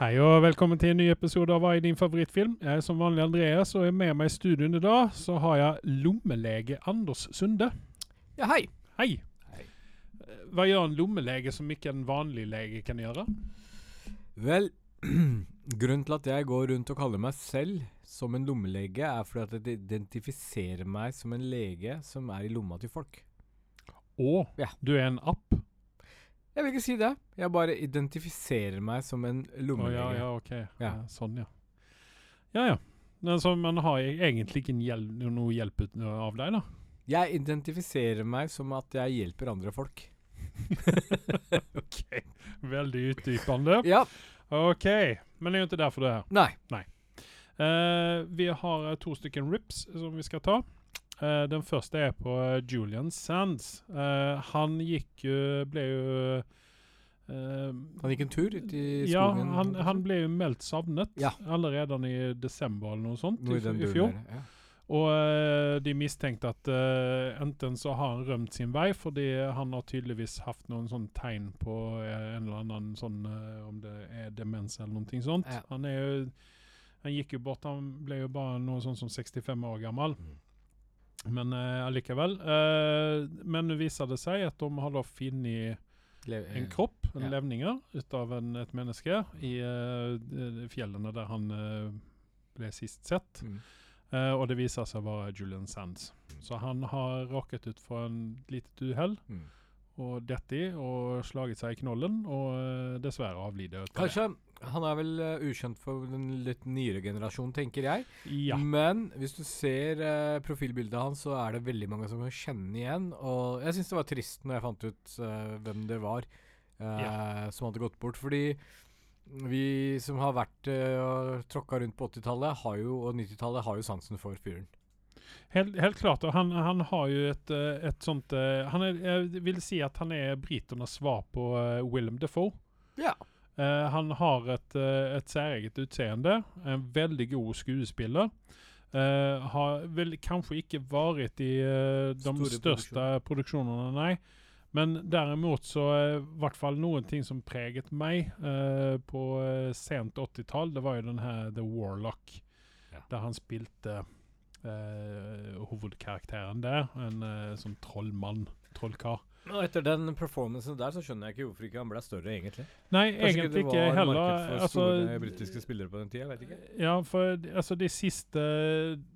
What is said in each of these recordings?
Hei og velkommen til en ny episode av Hva er din favorittfilm? Jeg er som vanlig Andreas, og er med meg i studioen i dag så har jeg lommelege Anders Sunde. Ja, hei. Hei. Hei. Hva gjør en lommelege som ikke en vanlig lege kan gjøre? Vel, grunnen til at jeg går rundt og kaller meg selv som en lommelege, er fordi at jeg identifiserer meg som en lege som er i lomma til folk. Å, Ja. du er en app? Jeg vil ikke si det. Jeg bare identifiserer meg som en lommelege. Oh, ja, ja, ok. Ja. Ja. sånn, ja. Ja, ja. Men så man har egentlig ikke hjel noe hjelp av deg, da? Jeg identifiserer meg som at jeg hjelper andre folk. ok. Veldig utdypende. Ja. Ok, men det er jo ikke derfor du er her. Nei. Eh, vi har eh, to stykker rips som vi skal ta. Eh, den første er på eh, Julian Sands. Uh, han gikk jo Ble jo uh, Han gikk en tur ut i Ja, han, han ble jo meldt savnet Ja. allerede i desember eller noe sånt i, i fjor. der, Ja. Og de mistenkte at enten så har han rømt sin vei, fordi han har tydeligvis hatt noen sånn tegn på en eller annen sånn Om det er demens eller noe sånt. Ja. Han er jo Han gikk jo bort, han ble jo bare noe sånn som 65 år gammel. Mm. Men uh, allikevel. eh, men viser det seg at de har da funnet en eh, kropp, en ja. levninger, ut av en, et menneske i eh, fjellene der han eh, ble sist sett. Mm. Uh, og det viser seg å være Julian Sands. Så han har råket ut for en litet uhell Mm. og dette og slaget seg i knollen, og uh, dessverre avlider. ut av det. Kanskje han er vel uh, ukjent for den litt nyere generasjonen, tenker jeg. Ja. Men hvis du ser uh, profilbildet hans, så er det veldig mange som kan kjenne igjen. Og jeg syns det var trist når jeg fant ut uh, hvem det var ja. som hadde gått bort. Fordi vi som har vært uh, og tråkka rundt på 80-tallet og 90-tallet, har jo sansen for fyren. Helt, helt klart. Og han, han har jo et, et sånt han er, Jeg vil si at han er briternes svar på uh, Willem Defoe. Ja. Eh, han har et, eh, et særeget utseende. En veldig god skuespiller. Uh, har vel kanskje ikke vært i de Store største produksjonene, nei. Men derimot så i hvert fall noen ting som preget meg på sent 80-tall, det var jo den her The Warlock, Ja. der han spilte hovedkarakteren der. En sånn trollmann, trollkar. Og etter den performancen der, så skjønner jeg ikke hvorfor ikke han ble større, egentlig. Nei, Kanskje egentlig ikke ikke det var heller. marked for Altså, store britiske spillere på den tida, vet ikke. Ja, for altså de siste,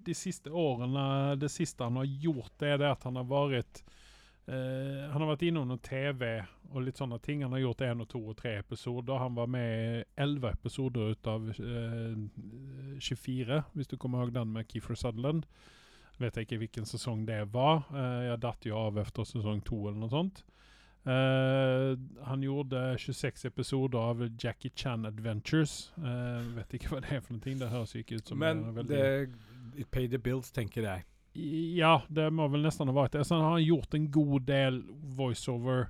de siste årene Det siste han har gjort, det er det at han har vært eh, Han har vært innom noe TV og litt sånne ting. Han har gjort én og to og tre episoder. Han var med i elleve episoder ut av eh, 24, hvis du kommer ihåg den med Keefer Sutherland. Vet jeg ikke hvilken sesong det var. Uh, jeg datt jo av etter sesong to eller noe sånt. Uh, han gjorde 26 episoder av Jackie Chan Adventures. Uh, vet ikke hva det er for noe. Det høres ikke ut som Men veldig det pay the bills, tenker jeg. Ja, det må vel nesten ha vært det. Så han har gjort en god del voiceover.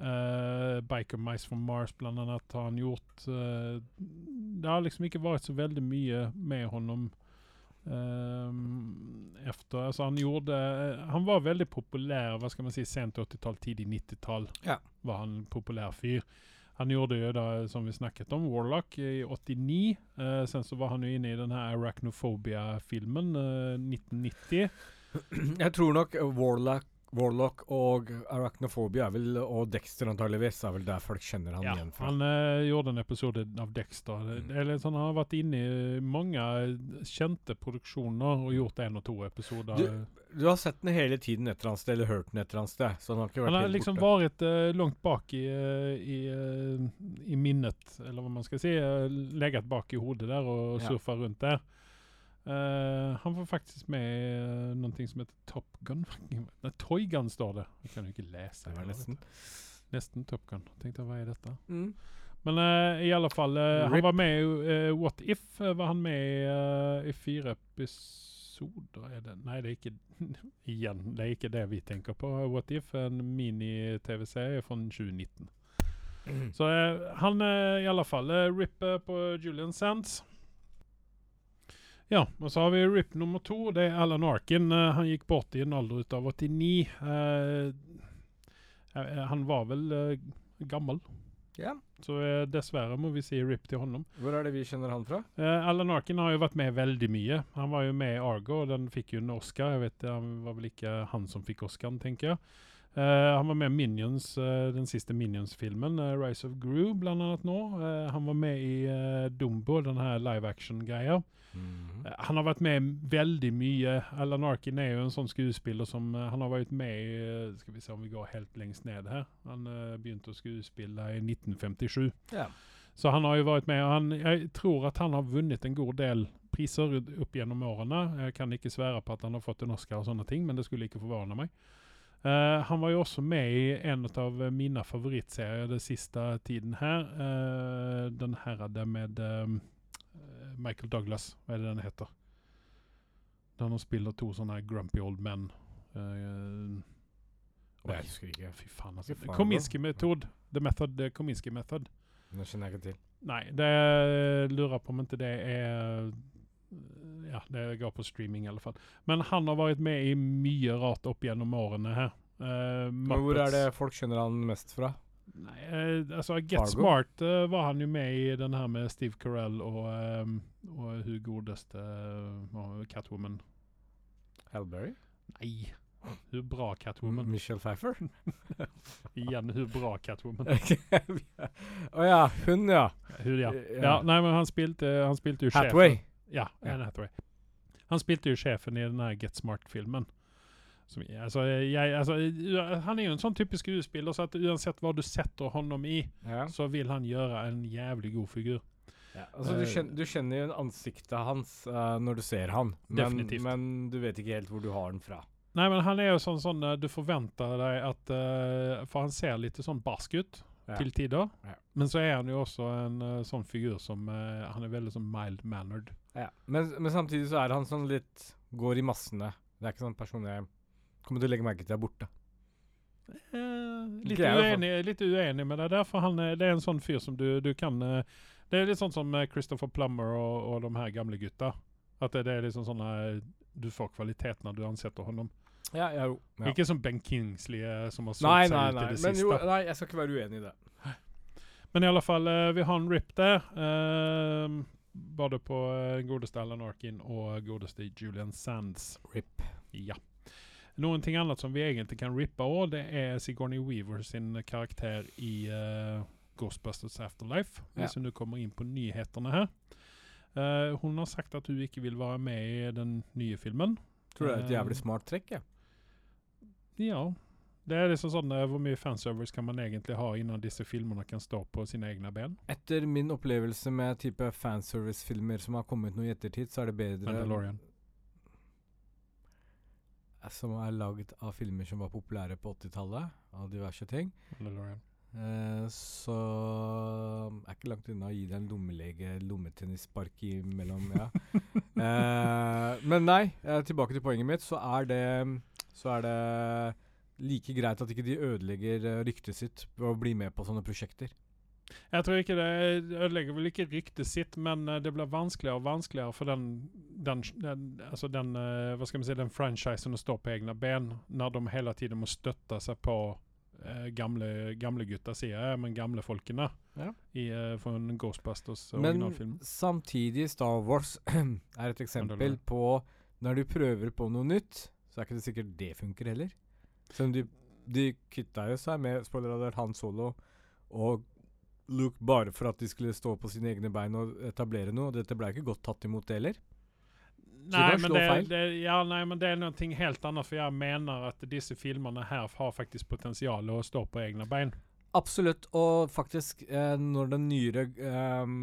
Uh, Biker Mice from Mars, blant annet, har han gjort. Uh, det har liksom ikke vært så veldig mye med honom ehm, efter. alltså han gjorde Han var veldig populær hva skal man si, sent 80-tall, tidlig 90-tall. Ja. var han en populær fyr. Han gjorde jo da, som vi snakket om, Warlock i 89. Uh, sen så var han jo inne i den her Arachnophobia-filmen uh, 1990. Jeg tror nok Warlock, Warlock og Arachnophobia er vel, og Dexter antageligvis er vel der folk kjenner han Ja, igjen fra. han uh, gjorde en episode av Dexter. Mm. det er sånn, han har vært inne i mange kjente produksjoner og gjort en og to episoder. Du- Du har sett den hele tiden et eller annet sted, eller hørt den et eller annet sted. Så han har ikke vært han har liksom borte. vært uh, langt bak i, uh, i, eh, i minnet, eller hva man skal si. Uh, Legget bak i hodet der og Ja. surfa rundt der. Eh, han var faktisk med i uh, noe som heter Top Gun. Nei, Toy Gun står det. Jeg kan jo ikke lese. Det var nesten. Nesten Top Gun. Tenkte hva er dette? Mm. Men uh, i alle fall, eh, han var med i eh, What If. eh, var han med i, eh, i fire episoder? Er det? Nei, det er ikke Igjen, det er ikke det vi tenker på. What If, en mini-TV-serie fra 2019. Mm. Så eh, han eh, i alle fall Ripper Rip eh, på Julian Sands. Ja, og så har vi Rip nummer to. Det er Alan Arkin. Uh, han gikk bort i en alder av 89. Uh, eh, han var vel uh, gammel. Ja. Så eh, dessverre må vi si RIP til honom. Hvor er det vi kjenner han fra? Eh, Alan Arkin har jo vært med veldig mye. Han var jo med i Argo, og den fikk jo en Oscar. Jeg vet, Det var vel ikke han som fikk Oscaren, tenker jeg. Eh, han var med i Minions, uh, den siste Minions-filmen, uh, 'Rise of Gru', blant annet nå. Han var med i Dumbo, den her live action-greia. Mhm. Eh, Han har vært med veldig mye. Alan Arkin er jo en sånn skuespiller som Han har vært med i Skal vi se om vi går helt lengst ned her. Han begynte å skuespille i 1957. Yeah. Så han har jo vært med. og Han, jeg tror at han har vunnet en god del priser opp gjennom årene. Jeg kan ikke svære på at han har fått en Oscar og sånne ting, men det skulle ikke forvarne meg. Eh, han var jo også med i en av mine favorittserier den siste tiden her. Uh, den her er det med eh, Michael Douglas, hva er det den heter? Der han spiller to sånne grumpy old men. Uh, Jeg husker ikke. Fy faen, altså. Fy faen, Kominski metod. The method, the Kominski method. Det kjenner jeg ikke til. Nei, det lurer på om ikke det er Ja, det går på streaming i alle fall. Men han har vært med i mye rart opp gjennom årene her. Uh, Men hvor er det folk skjønner han mest fra? Nei, uh, altså Get Fargo? Smart uh, var han jo med i den her med Steve Carell og, eh, og hun godeste Catwoman. Halberry? Nei, hun bra Catwoman. Michelle Pfeiffer? Igjen, hun bra Catwoman. Å ja, hun ja. Hun, ja. Ja. Nei, men han spilte, han spilte jo sjefen. Ja. Anne Hathaway. Han spilte jo sjefen i denne Get Smart-filmen. Altså, altså, han er jo en sånn typisk skuespiller, så at uansett hva du setter honom i, Ja. så vil han gjøre en jævlig god figur. Ja, altså, du, Eh, kjenner, du kjenner jo ansiktet hans uh, når du ser han, men, men du vet ikke helt hvor du har den fra. Nei, men han er jo sånn, sånn eh, Du forventer deg at uh, For han ser litt sånn barsk ut Ja. til tider. Men så er han jo også en uh, sånn figur som Han er veldig sånn mild-mannered. Ja. Men, men samtidig så er han sånn litt Går i massene. Det er ikke sånn person jeg kommer til å legge merke til er borte. Eh, litt, uenig, litt uenig med deg der, for han er, det er en sånn fyr som du, du kan eh, Det er litt sånn som eh, Christopher Plummer og, og de her gamle gutta. At det, det er liksom sånn eh, Du får kvalitet når du ansetter honom. Ja, ja, jo. Ja. Ikke som Ben Kingsley, eh, som har solgt seg ut i det siste. jo, nei, jeg skal ikke være uenig i det. Men i alle fall, eh, vi har en rip der. eh, både på uh, godeste Alan Arkin og godeste Julian Sands. Rip. Ja. Noen ting annet som vi egentlig kan rippe òg, det er Sigourney Weaver sin karakter i uh, Ghostbusters Afterlife. Hvis Ja. vi nå kommer inn på nyhetene her. Uh, hun har sagt at hun ikke vil være med i den nye filmen. Tror du det er et Eh, jævlig smart trekk? Ja. Ja. Det er liksom sånn eh, Hvor mye fanservice kan man egentlig ha innan disse filmene kan stå på sine egne ben? Etter min opplevelse med type fanservice-filmer som har kommet nå i ettertid, så er det bedre Mandalorian. Som er lagd av filmer som var populære på 80-tallet, av diverse ting. Mandalorian. Eh, så er ikke langt unna å gi deg en lommelege lommetennisspark imellom, ja. eh, men nei, eh, tilbake til poenget mitt, så er det Så er det like greit at ikke de ødelegger eh, ryktet sitt ved å bli med på sånne prosjekter. Jeg tror ikke det ødelegger vel ikke ryktet sitt, men eh, det blir vanskeligere og vanskeligere for den, den, den, altså den, eh, hva skal vi si, den franchisen å stå på egne ben, når de hele tiden må støtte seg på eh, gamle, gamle gutta, sier jeg, men gamle folkene Ja. i, for en Ghostbusters Men originalfilm. samtidig, Star Wars er et eksempel på når du prøver på noe nytt, så er ikke det sikkert det funker heller. Selv om de, de kutta jo seg med spoiler alert, Han Solo og Luke bare for at de skulle stå på sine egne bein og etablere noe. Dette ble ikke godt tatt imot det heller. Nei men, det, det, ja, nei, men det er noe helt annet, for jeg mener at disse filmene her har faktisk potensial å stå på egne bein. Absolutt. Og faktisk, eh, når den nyere eh,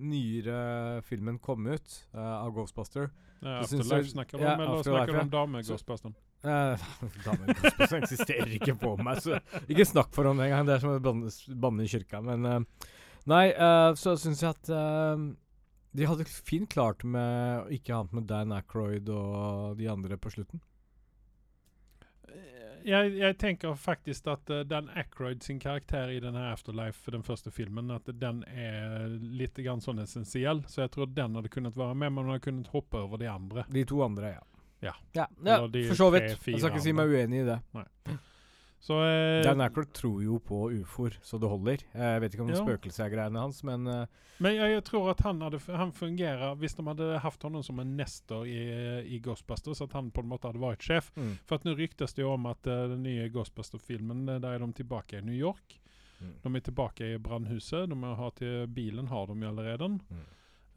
Nyere filmen kom ut eh, av Ghostbuster ja, Afterlife snakker du ja, om, eller snakker du om dame Så- Ghostbusteren? Eh, Ghostbusters eksisterer ikke på meg, så ikke snakk for ham engang. Det er som å banne, i kirka. Men eh, Nei, eh, så syns jeg at eh, de hadde fint klart med å ikke ha med Dan Ackroyd og de andre på slutten. Jeg, jeg tenker faktisk at uh, Dan Ackroyd sin karakter i denne Afterlife, den første filmen, at den er litt grann sånn essensiell. Så jeg tror den hadde kunnet være med, men hun hadde kunnet hoppe over de andre. De to andre, ja. Ja. ja, ja for så vidt. Jeg skal ikke si meg uenig i det. Så eh, Dan Aykroyd tror jo på ufoer, så det holder. Jeg vet ikke om Ja. spøkelset er greiene hans, men eh, Men jeg, jeg tror at han, hadde, han fungerer Hvis de hadde hatt honom som en nestor i, i Ghostbusters, at han på en måte hadde vært sjef. mm. For at nå ryktes det jo om at uh, den nye Ghostbuster-filmen, eh, der er de tilbake i New York. Mm. De er tilbake i brannhuset. De har til bilen har de allerede. Mm.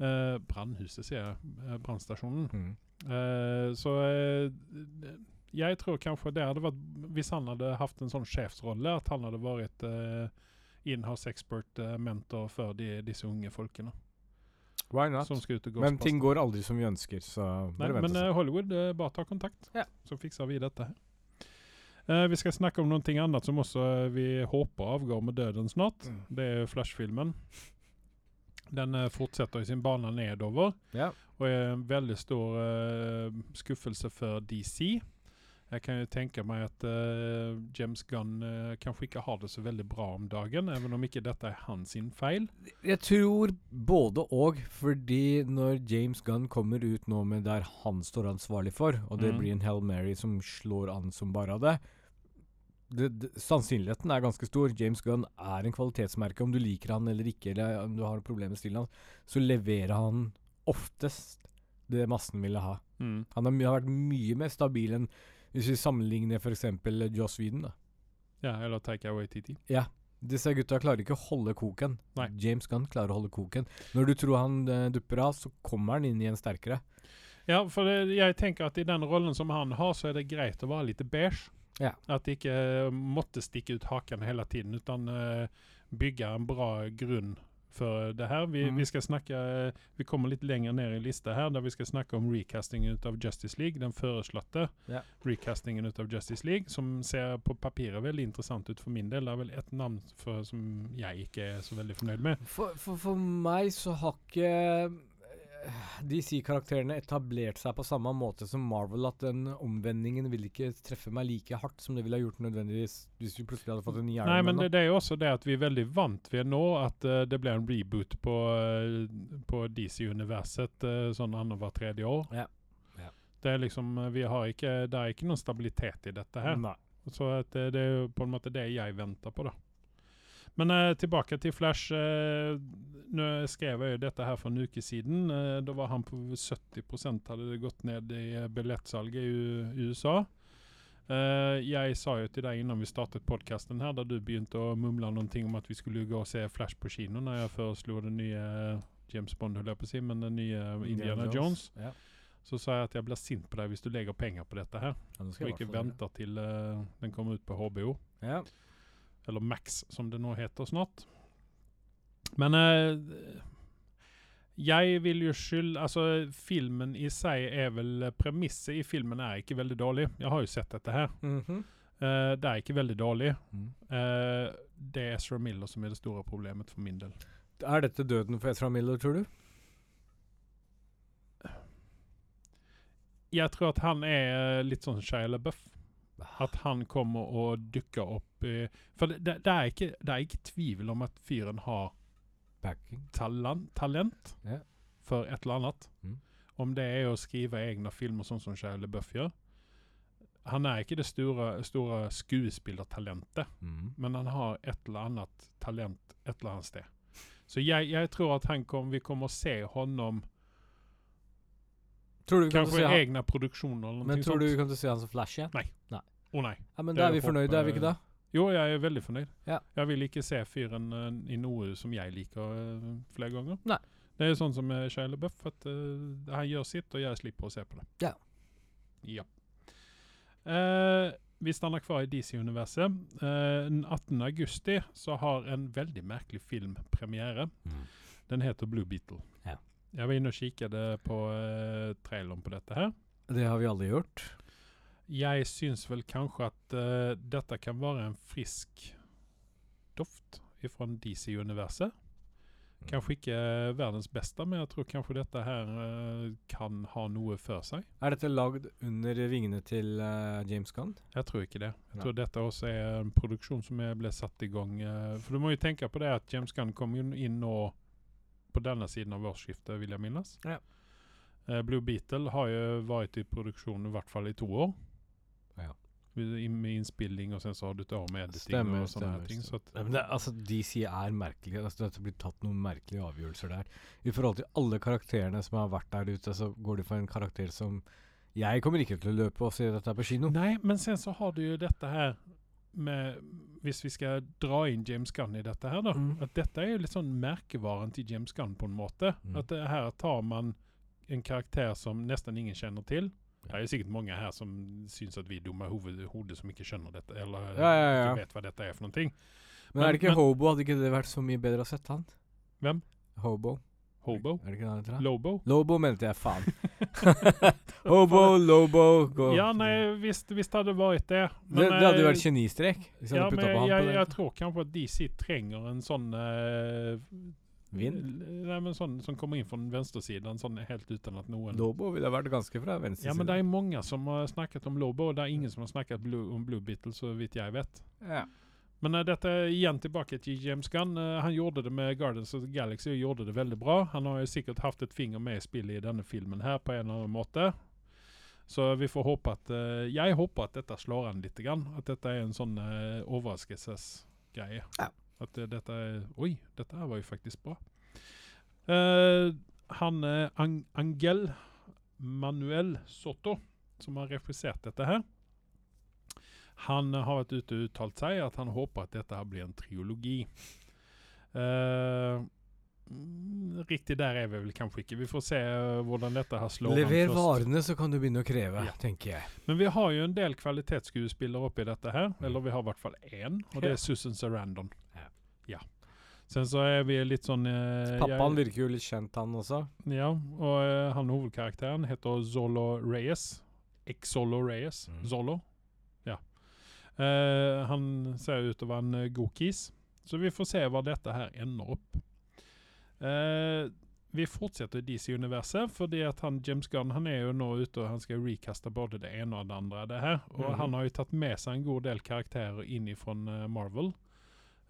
Uh, brannhuset, sier jeg. Eh, brannstasjonen. Mm. Eh, så eh, jeg tror kanskje det hadde vært Hvis han hadde hatt en sånn sjefsrolle, at han hadde vært uh, inhouse expert eh, mentor for de, disse unge folkene Why not? Men ting går aldri som vi ønsker, så Nei, men uh, eh, Hollywood, uh, bare ta kontakt, yeah. så fikser vi dette. Eh, vi skal snakke om noe annet som også eh, vi håper avgår med døden snart. Mm. Det er Flash-filmen. Den eh, fortsetter i sin bane nedover. Ja. Og er en veldig stor uh, skuffelse for DC. Jeg kan jo tenke meg at uh, James Gunn uh, kanskje ikke har det så veldig bra om dagen, even om ikke dette er hans sin feil. Jeg tror både og, fordi når James Gunn kommer ut nå med der han står ansvarlig for, og det Mm. blir en Hell Mary som slår an som bare av det, det, det Sannsynligheten er ganske stor. James Gunn er en kvalitetsmerke. Om du liker han eller ikke, eller om du har problemer problem med stilen hans, så leverer han oftest det massen ville ha. Han har, har vært mye mer stabil enn hvis vi sammenligner f.eks. Joss Whedon. da. Ja, eller Takeaway TT. Ja, Disse gutta klarer ikke å holde koken. Nei. James Gunn klarer å holde koken. Når du tror han uh, dupper av, så kommer han inn igjen sterkere. Ja, for det, jeg tenker at i den rollen som han har, så er det greit å være litt beige. Ja. At de ikke eh, måtte stikke ut haken hele tiden, utan uh, bygge en bra grunn for det her. Vi, mm. vi skal snakke eh, Vi kommer litt längre ned i lista her, där vi skal snakke om recastingen av Justice League. Den föreslåtte Ja. recastingen av Justice League, som ser på papiret veldig interessant ut for min del. Det er vel et navn for, som jeg ikke er så veldig fornøyd med. For, for, for meg så har ikke DC-karakterene etablerte seg på samme måte som Marvel. At den omvendingen vil ikke treffe meg like hardt som det ville ha gjort nødvendigvis hvis vi plutselig hadde fått en ny Iron Nei, Man men det, det er jo også det at vi er veldig vant ved nå at uh, det blir en reboot på, uh, på DC-universet uh, sånn annethvert tredje år. Ja. Ja. Det er liksom eh, Vi har ikke Det er ikke noen stabilitet i dette her. Nei. Så at det, det er jo på en måte det jeg venter på, da. Men eh, tilbake til Flash. eh, Nå skrev jeg jo dette her for en uke siden. Eh, da var han på 70 hadde det gått ned i eh, billettsalget i U- USA. Eh, jeg sa jo til deg innan vi startet podkasten her, da du begynte å mumle noen ting om at vi skulle gå og se Flash på kino, når jeg foreslo den nye James Bond, holdt jeg på å si, men den nye Indiana Jones. Ja. Så sa jeg at jeg blir sint på deg hvis du legger penger på dette her, Ja, og ikke venter til eh, den kommer ut på HBO. Ja. Eller Max, som det nå heter snart. Men eh, jeg vil jo skylde Altså, filmen i seg er vel Premisset i filmen er ikke veldig dårlig. Jeg har jo sett dette her. Mhm. Eh, det er ikke veldig dårlig. Mm. Eh, det er Ezra Miller som er det store problemet for min del. Er dette døden for Ezra Miller, tror du? Jeg tror at han er eh, litt sånn Shia LaBeouf. At han kommer å dukker opp i For det, det, det, er ikke, det er ikke tvil om at fyren har talent, talent yeah. for et eller annet. Mm. Om det er å skrive egne filmer sånn som Shia LaBeouf gjør. Han er ikke det store, store skuespillertalentet, Mm. men han har et eller annet talent et eller annet sted. Så jeg, jeg tror at han kom, vi kommer å se honom Tror du vi Kanskje egne produksjoner eller men tror du vi kommer til å se han som Flash igjen? Å nei. Ja, men da er vi fornøyde, er vi ikke da? Jo, jeg er veldig fornøyd. Ja. Jeg vil ikke se fyren uh, i noe som jeg liker uh, flere ganger. Nei. Det er sånn som med Shia LaBeouf, at uh, han gjør sitt, og jeg slipper å se på det. Ja. Ja. Eh, vi stander kvar i DC-universet. Eh, den 18. augusti så har en veldig merkelig film premiere. Den heter Blue Beetle. Ja. Jeg var inne og kikket på uh, traileren på dette her. Det har vi alle gjort. Jeg syns vel kanskje at uh, dette kan være en frisk doft fra DC-universet. Kanskje ikke verdens beste, men jeg tror kanskje dette her uh, kan ha noe for seg. Er dette lagd under vingene til uh, James Gunn? Jeg tror ikke det. Jeg Nei. tror dette også er en produksjon som ble satt i gang. Uh, for du må jo tenke på det at James Gunn kom inn nå på denne siden av årsskiftet, vil jeg minnes. Ja. Blue Beetle har jo vært i produksjon i hvert fall i to år. Med med innspilling, og sen så har du et år med editing Stemmer, og sånne stemmer. her ting. Så at, Ja, men det, altså, DC er merkelig. Altså, det har blitt tatt noen merkelige avgjørelser der. I forhold til alle karakterene som har vært der ute, så går de for en karakter som Jeg kommer ikke til å løpe og se dette på kino. Nei, men sen så har du jo dette her med Hvis vi skal dra inn James Gunn i dette her, da. Mm. At dette er jo litt sånn merkevaren til James Gunn på en måte. Mm. At det her tar man en karakter som nesten ingen kjenner til. Det er sikkert mange her som syns at vi er dumme i hodet som ikke skjønner dette, eller Ja, ja, ja. ikke vet hva dette er for noen ting. Men er det ikke men- Hobo? Hadde ikke det vært så mye bedre å sette han? Hvem? Hobo. Hobo? Er det ikke det han heter? Lobo? Lobo mente jeg, faen. Hobo, Lobo go. Ja, nei, visst, det hadde vært det. det, det hadde jo eh, vært genistrek. Hvis Ja, men jeg, jeg, tror kanskje at DC trenger en sånn eh, Vind? Nei, men sånn som kommer inn fra venstresiden, sånn helt uten at noen Lobo ville vært ganske fra venstresiden. Ja, men det er mange som har snakket om Lobo, og det er ingen som har snakket Blue, om Blue Beetle, så vidt jeg vet. ja. Men uh, dette er igjen tilbake til James Gunn. Uh, han gjorde det med Guardians of the Galaxy og gjorde det veldig bra. Han har jo sikkert hatt et finger med i spillet i denne filmen her på en eller annen måte. Så vi får håpe at uh, Jeg håper at dette slår an litt. Grann. At dette er en sånn uh, overraskelsesgreie. Ja. At eh, dette er Oi, dette her var jo faktisk bra. Uh, han er Ang Angel Manuel Soto, som har regissert dette her han har vært ute og uttalt seg at han håper at dette her blir en triologi. Mm, riktig der er vi vel kanskje ikke. Vi får se hvordan dette her slår an Lever først. varene, så kan du begynne å kreve, Ja. tenker jeg. Men vi har jo en del kvalitetsskuespillere oppi dette her. Eller vi har i hvert fall én, og det er Susan Sarandon. Ja. Sen så er vi litt sånn eh, Pappaen jeg- virker jo litt kjent, han også. Ja, og eh, han hovedkarakteren heter Zolo Reyes. Exolo Reyes. Mm. Zolo. Ja. Eh, han ser ut til å være en eh, god kis. Så vi får se hva dette her ender opp. Eh, vi fortsetter i DC-universet, fordi at han James Gunn han er jo nå ute og han skal recaste både det ene og det andre. det her. Og mm. han har jo tatt med seg en god del karakterer inn fra Marvel.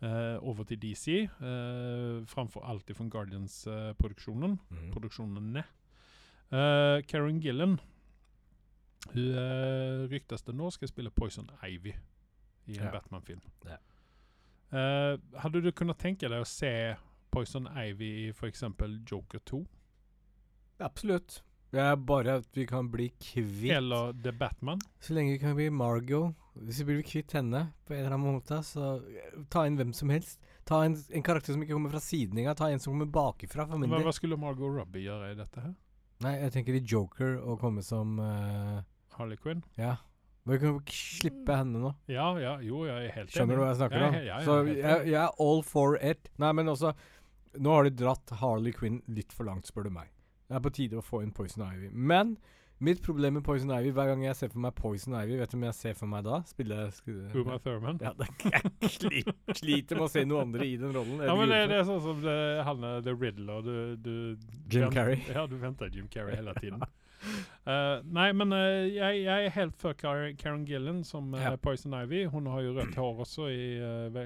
Eh, over til DC, uh, framfor alt fra Guardians-produksjonen Mm. produksjonene. Uh, Karen Gillen Hun uh, ryktes det nå skal spille Poison Ivy i en Ja. Batman-film. Ja. Uh, hadde du kunnet tenke deg å se Poison Ivy i f.eks. Joker 2? Absolutt. Det er bare at vi kan bli kvitt Eller The Batman? Så lenge vi kan bli Margot Hvis vi blir kvitt henne på en eller annen måte, så eh, ta inn hvem som helst. Ta en, en karakter som ikke kommer fra siden engang. Ta en som kommer bakifra, for min Hva, hva skulle Margot Robbie gjøre i dette her? Nei, jeg tenker i Joker å komme som uh, Harley Quinn? Ja. Vi kan slippe henne nå. Ja, ja, jo, jeg er helt Skjønner du hva jeg snakker om? ja, ja, så helt jeg, jeg er all for it. Nei, men også Nå har de dratt Harley Quinn litt for langt, spør du meg. Det er på tide å få inn Poison Ivy. Men mitt problem med Poison Ivy Hver gang jeg ser for meg Poison Ivy, vet du hvem jeg ser for meg da? Spiller Uma Thurman? Ja, det, jeg sliter, sliter med å se noen andre i den rollen. Ja, men det, det er sånn som det, han er The Riddler. Du, du Jim vent- Carrey. Ja, du venter Jim Carrey hele tiden. Uh, nei, men uh, jeg, jeg er helt for Karen, Gillen som uh, Ja. Poison Ivy. Hun har jo rødt hår også i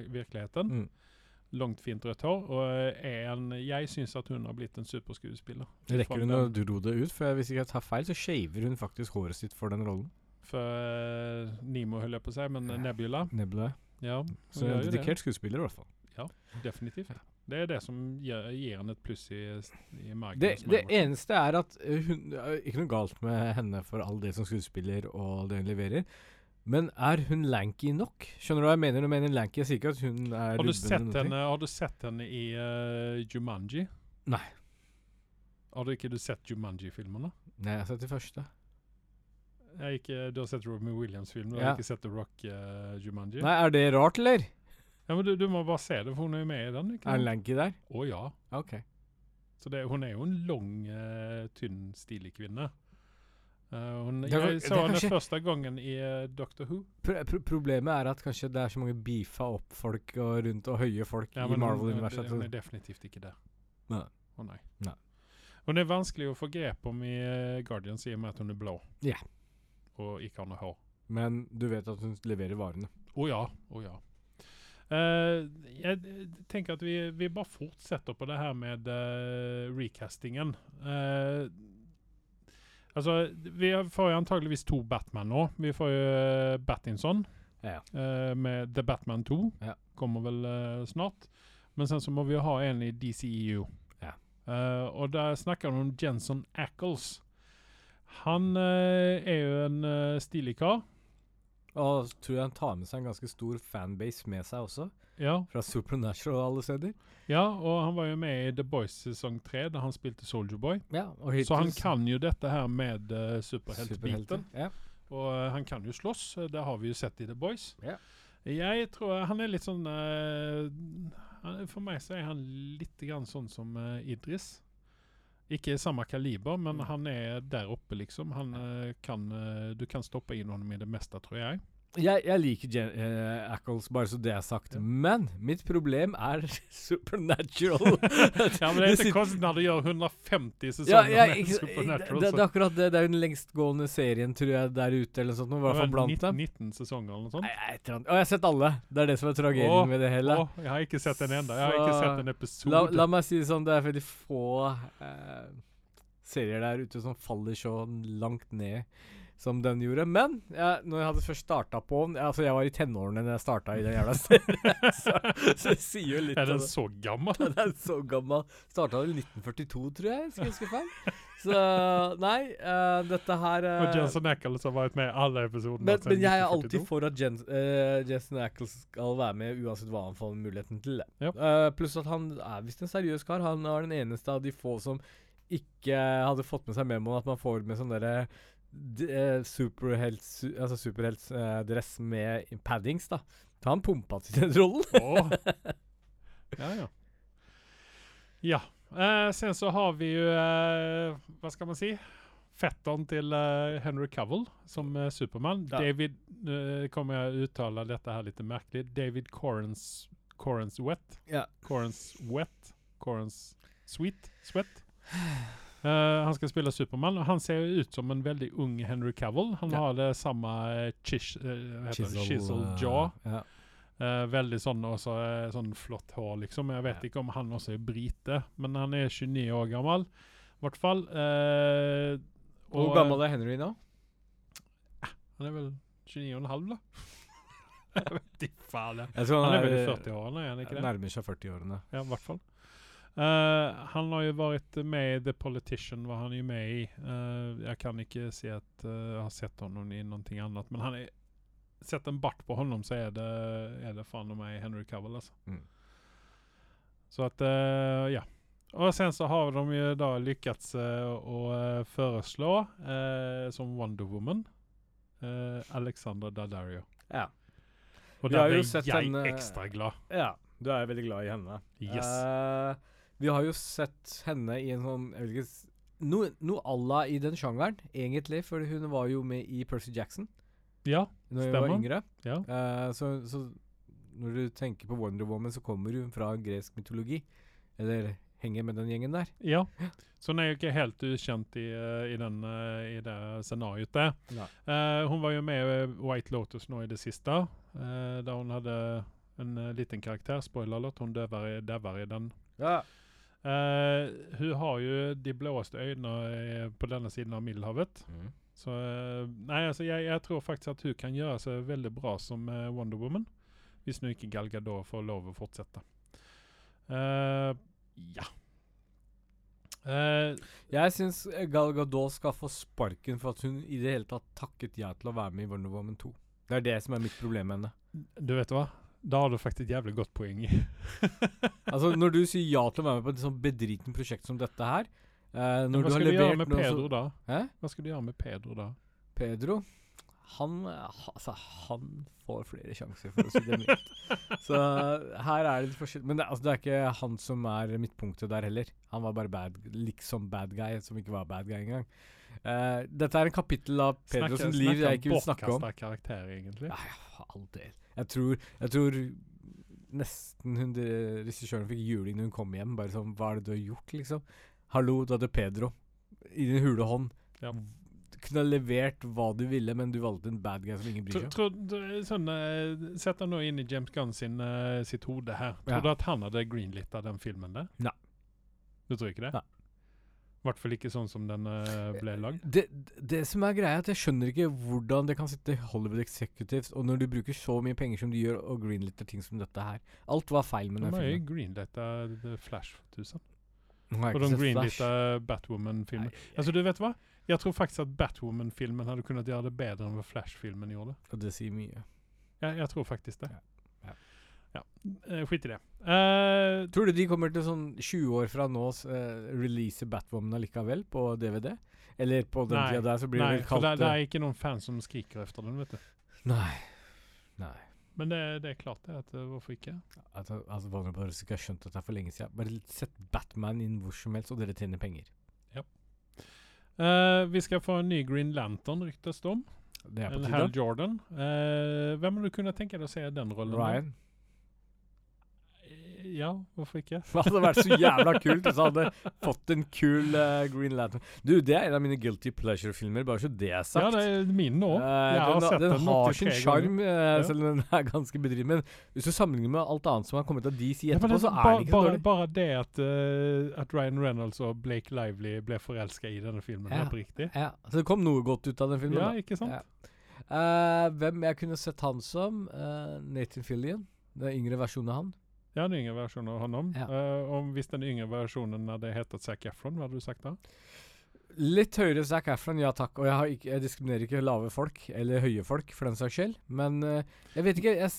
virkeligheten. Mm. Langt, fint rødt hår. Og eh, en, jeg syns at hun har blitt en superskuespiller. Rekker hun å dro det ut? For hvis ikke jeg tar feil, så shaver hun faktisk håret sitt for den rollen. For eh, Nemo, holdt jeg på å si, men Ja. Nebula. Nebula. Ja, Så en dedikert skuespiller, i hvert fall. Ja, Definitivt. Det er det som gir, gir henne et pluss i, i margen. Det, det eneste er at uh, hun uh, Ikke noe galt med henne for all det som skuespiller og det hun leverer, men er hun lanky nok? Skjønner du hva jeg mener? Når jeg mener lanky, jeg sier ikke at hun er har, du sett henne, har du sett henne i uh, Jumanji? Nei. Har du ikke du sett Jumanji-filmene? Nei, jeg har sett det første. Ikke, du har sett Robin Williams-filmen, du Ja. har ikke sett The Rock uh, Jumanji? Nei, er det rart, eller? Ja, men du, du må bare se det, for hun er jo med i den. ikke Er hun lanky der? Å ja. OK. Så det, hun er jo en lang, uh, tynn, stilig kvinne. Eh, hun, Det jeg så henne kanskje- første gangen i uh, Doctor Who. Pro pro problemet er at kanskje det er så mange beefa opp folk og rundt og høye folk Ja, i Marvel-universet. Hun er definitivt ikke det. Nei. Oh, nei. Nei. Hun er vanskelig å få grep om i uh, Guardians i og med at hun er blå. yeah. Og ikke har noe hår. Men du vet at hun leverer varene. Å ja. Å ja. Uh, jeg tenker at vi, vi bare fortsetter på det her med recastingen. Eh, Altså, vi får jo antageligvis to Batman nå. Vi får jo eh, Battinson Ja. uh, med The Batman 2. Ja. Kommer vel uh, snart. Men sen så må vi jo ha en i DCEU. Ja. Uh, og der snakker han om Jenson Ackles. Han er jo en uh, stilig kar. Og tror jeg han tar med seg en ganske stor fanbase med seg også, Ja. fra Supernatural og alle steder. ja, og han var jo med i The Boys sesong tre, da han spilte Soldier Boy. Ja, Så han kan jo dette her med uh, superheltbiten. Ja. Og uh, han kan jo slåss, eh, det har vi jo sett i The Boys. Ja. Jeg tror han er litt sånn uh, For meg så er han litt grann sånn som Idris. Ikke samme kaliber, men Mm. han er der oppe, liksom. Han kan Du kan stoppe inn ham i det meste, tror jeg. Jeg, jeg liker Jen uh, Ackles, bare så det er sagt. Ja. Men mitt problem er Supernatural. Ja, men Det er ikke konstigt når du gjør 150 Ja, sesonger jeg, med Supernatural. det, det er akkurat det. Det er den lengstgående serien, tror jeg, der ute, eller noe sånt. I hvert fall blant 19, dem. 19 sesonger eller noe sånt. Nei, jeg. Og jeg har sett alle. Det er det som er tragedien med det hele. Å, jeg har ikke sett en enda. Jeg har ikke sett en episode. La, la meg si det sånn, det er veldig få uh, serier der ute som faller så langt ned som den gjorde. Men jeg, når jeg hadde først starta på den Altså, jeg var i tenårene da jeg starta i den jævla serien, så, så det sier jo litt er den så gammel? Den er så gammel. Starta i 1942, tror jeg. Skal jeg huske feil. Så nei, uh, dette her uh, Og Jensen Ackles har vært med i alle episodene. men, men jeg er alltid for at Jens, uh, Jensen Ackles skal være med, uansett hva han får muligheten til. det. Yep. Pluss at han er visst en seriøs kar. Han er den eneste av de få som ikke hadde fått med seg memoen at man får med sånn derre d- altså superhelt, su, altså med paddings, da. Så han pumpa til den rollen. Åh. Ja, ja. Ja. Eh, sen så har vi jo eh, Hva skal man si? Fetteren til eh, Henry Cavill som eh, Superman. Ja. David, Nå kommer jeg å uttale dette her litt merkelig. David Corens, Corens Wet. Ja. Corens Wet. Corens Sweet. Sweat. Eh, han skal spille Superman og han ser jo ut som en veldig ung Henry Cavill. Han Ja. har det samme eh, chish, eh, heter det? chisel eh, jaw. Ja. Uh, veldig sånn, også, eh, sånn flott hår, liksom. Jeg vet Ja. ikke om han også er brite, men han er 29 år gammel. I hvert fall. Eh, Hvor gammel er Henry nå? Han er vel 29 og en halv, da? jeg vet ikke faen. tror Han er vel i eh, 40-årene, er han ikke det? Nærmer seg 40-årene. Ja, i hvert fall. Eh, han har jo vært med i The Politician, var han jo med i. Uh, jeg kan ikke si at uh, jeg har sett honom i noe annet, men han er Sett en bart på honom så er det, er det faen meg Henry Cavill, altså. Mm. Så at, eh, ja. Og sen så har de jo da lyckats eh, å eh, foreslå, eh, som Wonder Woman, Alexander Alexandra Daddario. Ja. Og da blir jeg henne- ekstra glad. ja. Du er veldig glad i henne. Yes. Eh, vi har jo sett henne i en sånn jeg vet ikke, Noe no à la i den sjangeren, egentlig, for hun var jo med i Percy Jackson ja, Når hun var Stemmer. yngre. ja. Uh, så, så når du tenker på Wonder Woman, så kommer hun fra gresk mytologi. Eller henger med den gjengen der. Ja. Så hun er jo ikke helt ukjent i, eh, i, den, eh, i det scenarioet der. Eh, hun var jo med i White Lotus nå i det siste, uh, da hun hadde en liten karakter. Spoiler alert, hun døver i den. Ja. Eh, hun har jo de blåeste øynene eh, på denne siden av Middelhavet. Så uh, Nei, altså, jeg, jeg tror faktisk at hun kan gjøre seg veldig bra som uh, Wonder Woman. Hvis nå ikke Gal Gadot får lov å fortsette. Ja. Jeg syns Gal Gadot skal få sparken for at hun i det hele tatt takket ja til å være med i Wonder Woman 2. Det er det som er mitt problem med henne. du vet hva? Da har du faktisk et jævlig godt poeng. Altså Når du sier ja til å være med på et sånt bedriten prosjekt som dette her eh, hva du har skal du gjøre med Pedro da? Hæ? Hva skal du gjøre med Pedro da? Pedro han, eh, altså, han får flere sjanser, for å si det mildt. Så her er det litt forskjell. Men det, altså, det er ikke han som er midtpunktet der heller. Han var bare bad, liksom bad guy, som ikke var bad guy engang. Eh, dette er en kapittel av Pedro Snakker- liv snakker jeg ikke vil snakke om. Snakker karakter, egentlig. Nei, for all del. Jeg tror, jeg tror nesten hun regissøren fikk juling når hun kom hjem. Bare sånn Hva er det du har gjort, liksom? Hallo, du hadde Pedro i din hule hånd. Ja. Du kunne ha levert hva du ville, men du valgte en bad guy som ingen bryr seg om. sånn, eh, Sett deg nå inn i James Gunn sin, eh, sitt hode her. Tror Ja. du at han hadde greenlitta den filmen der? Nei. Du tror ikke det? Nei. Hvert fall ikke sånn som den eh, ble lagd. Det, det som er greia, er at jeg skjønner ikke hvordan det kan sitte Hollywood Executives, og når du bruker så mye penger som du gjør, og greenlitter ting som dette her. Alt var feil med De den har jo filmen. greenlighta The Flash tusen. Og de greenlighta Batwoman-filmen. Altså, du vet hva? Jeg tror faktisk at Batwoman-filmen hadde kunnet gjøre det bedre enn hva Flash-filmen gjorde. Og det sier mye. Ja, jeg tror faktisk det. Ja. Ja. Ja. Eh, skit i det. Uh, Tror du de kommer til sånn 20 år fra nå uh, release Batwoman allikevel på DVD? Eller på den Nei, tida der så blir nei, det vel for kalt det, det er ikke noen fans som skriker etter den, vet du. Nei. Nei. Men det, det er klart det. At, hvorfor ikke? Altså, altså Warner Bros. ikke har skjønt dette for lenge siden. Bare sett Batman inn hvor som helst, og dere tjener penger. Eh, vi skal få en ny Green Lantern, ryktes det om. Det er på tide. Hal. Jordan. Hvem har du kunnet tenke deg å se den rollen? da? Ryan. Eh, Ja, hvorfor ikke? Det hadde vært så jævla kult hvis jeg hadde fått en kul uh, Green Lantern. Du, det er en av mine guilty pleasure-filmer, bare så det er sagt. Ja, det er mine òg. Uh, jeg den den, den har sin sjarm, eh, Ja. selv om den er ganske bedriven. Men hvis du sammenligner med alt annet som har kommet av DC Ja, etterpå, det, så er bare, det ikke så dårlig. bare det at, eh, at Ryan Reynolds og Blake Lively ble forelska i denne filmen, Ja. er riktig. Ja, så det kom noe godt ut av den filmen. Ja, da. ikke sant? Ja. Eh, hvem jeg kunne sett han som? Eh, Nathan Fillion. Den yngre versjonen av han. Ja, en yngre versjon av honom. Ja. Uh, om hvis den yngre versjonen hadde hetet Zac Efron, hva hadde du sagt da? Litt høyere Zac Efron, ja takk. Og jeg, ikke, jeg diskriminerer ikke lave folk, eller høye folk, for den saks skyld. Men uh, jeg vet ikke jeg,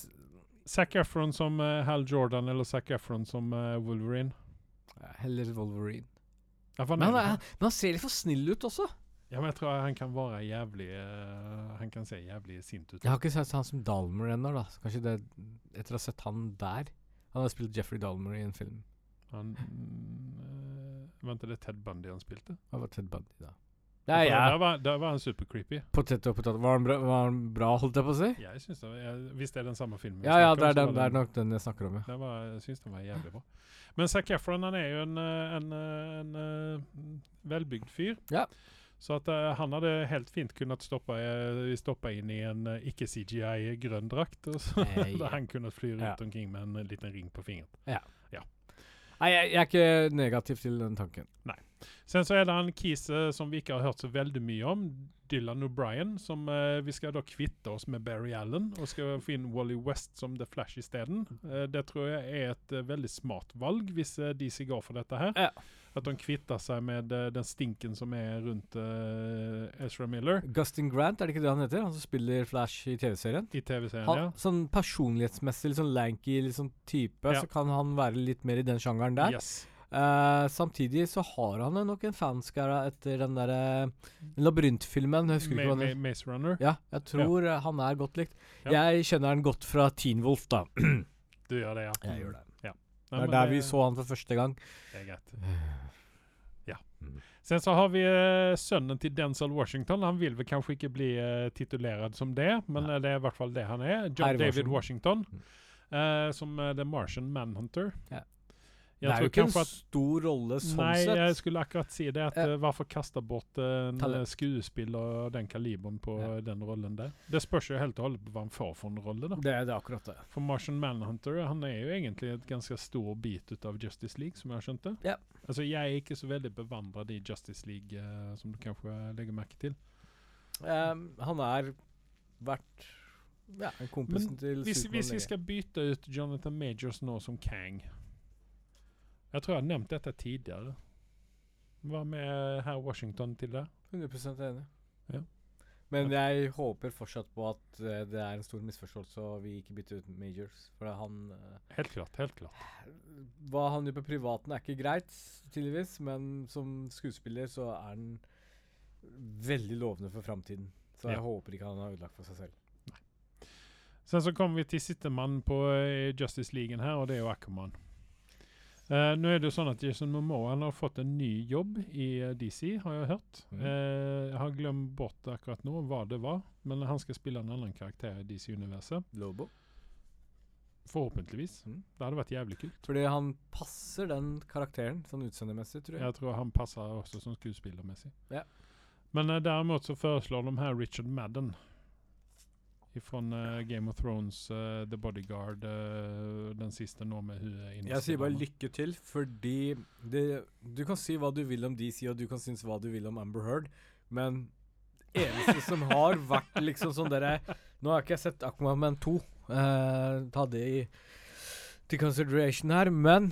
Zac Efron som uh, Hal Jordan eller Zac Efron som Wolverine? Heller Wolverine. Ja, men, han han, men han ser litt for snill ut også. ja, men jeg tror han kan være jævlig uh, Han kan se jævlig sint ut. Jeg har ikke sett han som Dalmer ennå, da. Kanskje det Etter å ha sett han der Han har spilt Jeffrey Dalmer i en film. Han øh, Vent, er det Ted Bundy han spilte? Hva var Ted Bundy, da? Nei, ja. Der, var, der var han super creepy. Potet og potet. Var han bra, var han bra, holdt jeg på å si? Jeg synes det var, jeg, Hvis det er den samme filmen Ja, ja, det er, den, det er nok den jeg snakker om, ja. Det var, jeg syns den var jævlig bra. Men Zac Efron han er jo en, en, en, eh, en, eh, velbygd fyr. Ja. Så at uh, han hadde helt fint kunnet stoppe, uh, stoppe inn i en uh, ikke-CGI grønn drakt. Så hey. han kunne fly rundt Ja. omkring med en eh, liten ring på fingeren. Ja. ja. Nei, jeg, jeg er ikke negativ til den tanken. Nei. Sen så er det en kis eh, som vi ikke har hørt så veldig mye om, Dylan O'Brien, som eh, vi skal da kvitte oss med Barry Allen og skal få inn Wally West som The Flash isteden. Uh, det tror jeg er et eh, veldig smart valg hvis eh, DC går for dette her. Ja. At de kvitter seg med eh, den stinken som er rundt uh, Ezra Miller Gustin Grant, er det ikke det han heter? Han som spiller Flash i TV-serien? i TV-serien. Ja. Sånn personlighetsmessig, litt sånn lanky sånn type, Ja. så kan han være litt mer i den sjangeren der. Yes. Uh, samtidig så har han nok en fanskara etter den derre labyrintfilmen. Jeg husker Ma hva Ma Maze Runner. Ja, jeg tror ja. han er godt likt. Ja. Jeg kjenner han godt fra Teen Wolf, da. Du gjør det, ja. Jeg gjør det. Ja. Det er der der vi så han for første gang. Det er greit. Ja. Mm. Sen så har vi eh, sønnen til Denzel Washington. Han vil vel kanskje ikke bli uh, titulert som det, men Nei. eh, det er i hvert fall det han er. John David Washington. Mm. eh, som eh, The Martian Manhunter. Ja. Jeg det er jo ikke en kanskje at stor rolle sånn Nei, sett. jeg skulle akkurat si det. At, Ja. eh, Hvorfor kaste bort eh, en Talent. eh, skuespiller av den kaliberen på Ja. den rollen der? Det spørs jo helt og holdent på hva han får for en rolle. da. Det, er- det akkurat det. For Martian Manhunter han er jo egentlig et ganske stor bit ut av Justice League, som jeg har skjønt det. Ja. Altså, jeg er ikke så veldig bevandret i Justice League, uh, som du kanskje legger merke til. Um, han er vært ja, kompisen kompisen til Hvis, hvis vi skal bytte ut Jonathan Majors nå som Kang Jeg tror jeg har nevnt dette tidligere. Hva med herr Washington til det? 100 enig. Ja. Men jeg håper fortsatt på at eh, det er en stor misforståelse og vi ikke bytter ut Majors. For han eh, Helt klart. helt klart. Hva han gjør på privaten er ikke greit, tydeligvis, men som skuespiller så er han veldig lovende for framtiden. Så jeg Ja. håper ikke han har ødelagt for seg selv. Sen så kommer vi til sistemann på eh, Justice League her, og det er jo Aquaman. Uh, nå er det jo sånn at Jason Momoa har fått en ny jobb i eh, DC, har jeg hørt. Mm. Uh, jeg har glemt bort akkurat nå hva det var, men han skal spille en annen karakter i DC-universet. Lobo. Forhåpentligvis. Mm. Det hadde vært jævlig kult. Fordi han passer den karakteren sånn utseendemessig, tror jeg. Jeg tror han passer også sånn skuespillermessig. Ja. Men uh, derimot så foreslår de her Richard Madden Fra Game of Thrones, uh, The Bodyguard, uh, den siste nå med huet Jeg sier bare lykke til, fordi det, Du kan si hva du vil om DC, og du kan synes hva du vil om Amber Heard, men eneste som har vært liksom sånn derre Nå har jeg ikke sett Aquaman 2, eh, ta det i til consideration her, men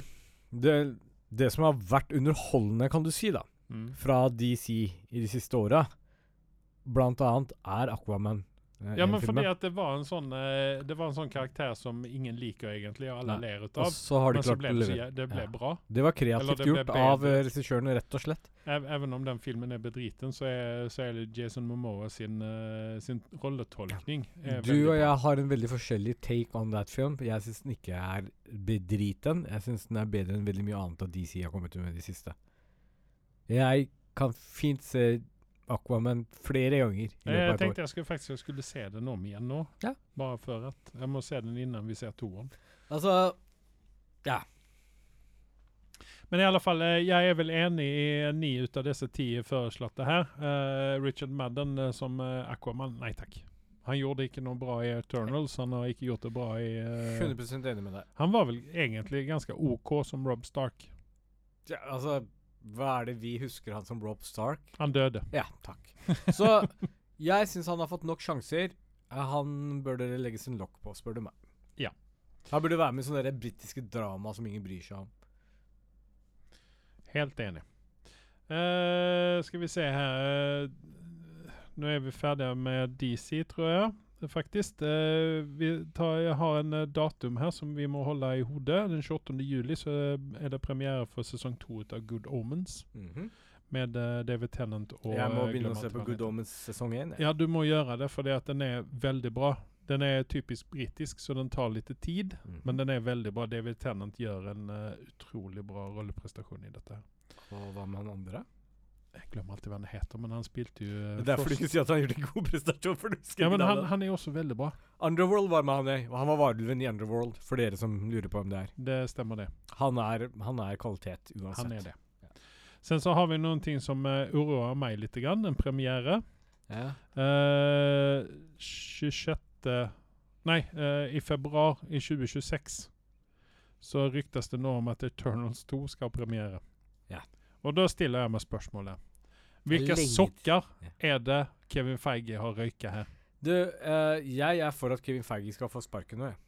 det, det som har vært underholdende, kan du si, da, Mm. fra DC i de siste åra, blant annet er Aquaman. Eh, Ja, men filmen. fordi at det var en sånn eh, Det var en sånn karakter som ingen liker egentlig, og alle Nei. ler ut av. Og så har de klart ble det, så, det ble Ja. bra. Det var kreativt det gjort av eh, rett og slett. Even om den filmen er bedriten, så er, så er det Jason Momoa sin, sin rolletolkning. Ja. Du og jeg har en veldig forskjellig take on that film. Jeg syns den ikke er bedriten. Jeg syns den er bedre enn veldig mye annet av DC har kommet ut med i det siste. Jeg kan fint se Aquaman flere ganger i Jeg, løpet et tenkte jeg skulle faktisk jeg skulle se den om igjen nå. Ja. Bare for at Jeg må se den innan vi ser toeren. Altså Ja. Men i alle fall, eh, jeg er vel enig i ni ut av disse ti foreslåtte her. Uh, Richard Madden eh, som eh, Aquaman, nei takk. Han gjorde ikke noe bra i Eternals. Han har ikke gjort det bra i uh, 100 enig med deg. Han var vel egentlig ganske OK som Rob Stark. Ja, altså, hva er det vi husker han som Rob Stark? Han døde. Ja, takk. Så jeg syns han har fått nok sjanser. Han bør dere legge sin lokk på, spør du meg. Ja. Han burde være med i sånne britiske drama som ingen bryr seg om. Helt enig. Uh, skal vi se her eh, Nå er vi ferdige med DC, tror jeg. Eh, Faktisk. Eh, vi tar, jeg har en eh, datum her som vi må holde i hodet. Den 28. juli så er det premiere for sesong to av Good Omens. Med eh, David Tennant og jeg må eh, begynne å se på Good. Omens sesong én. Ja, du må gjøre det, at den er veldig bra. Den er typisk britisk, så den tar litt tid. mm. Men den er veldig bra. David Tennant gjør en uh, utrolig bra rolleprestasjon i dette. Og hva med han andre? Jeg glemmer alltid hva han heter, men han spilte jo eh, Det er derfor du ikke sier at han gjorde en god prestasjon. For du husker Ja, men han, han er også veldig bra. Underworld var med han i. Han var varulven i Underworld, for dere som lurer på hvem det er. Det stemmer, det. Han er, han er kvalitet uansett. Han er det. Sen så har vi noen ting som uh, oroer meg litt. Grann. En premiere. Ja. Uh, 26. Nei, uh, i februar i 2026 så ryktes det nå om at Eternals 2 skal ha premiere. Ja. Og da stiller jeg meg spørsmålet. Hvilke Lenge- sokker er det Kevin Feige har røyka her? Du, uh, jeg er for at Kevin Feige skal få sparken nå, jeg.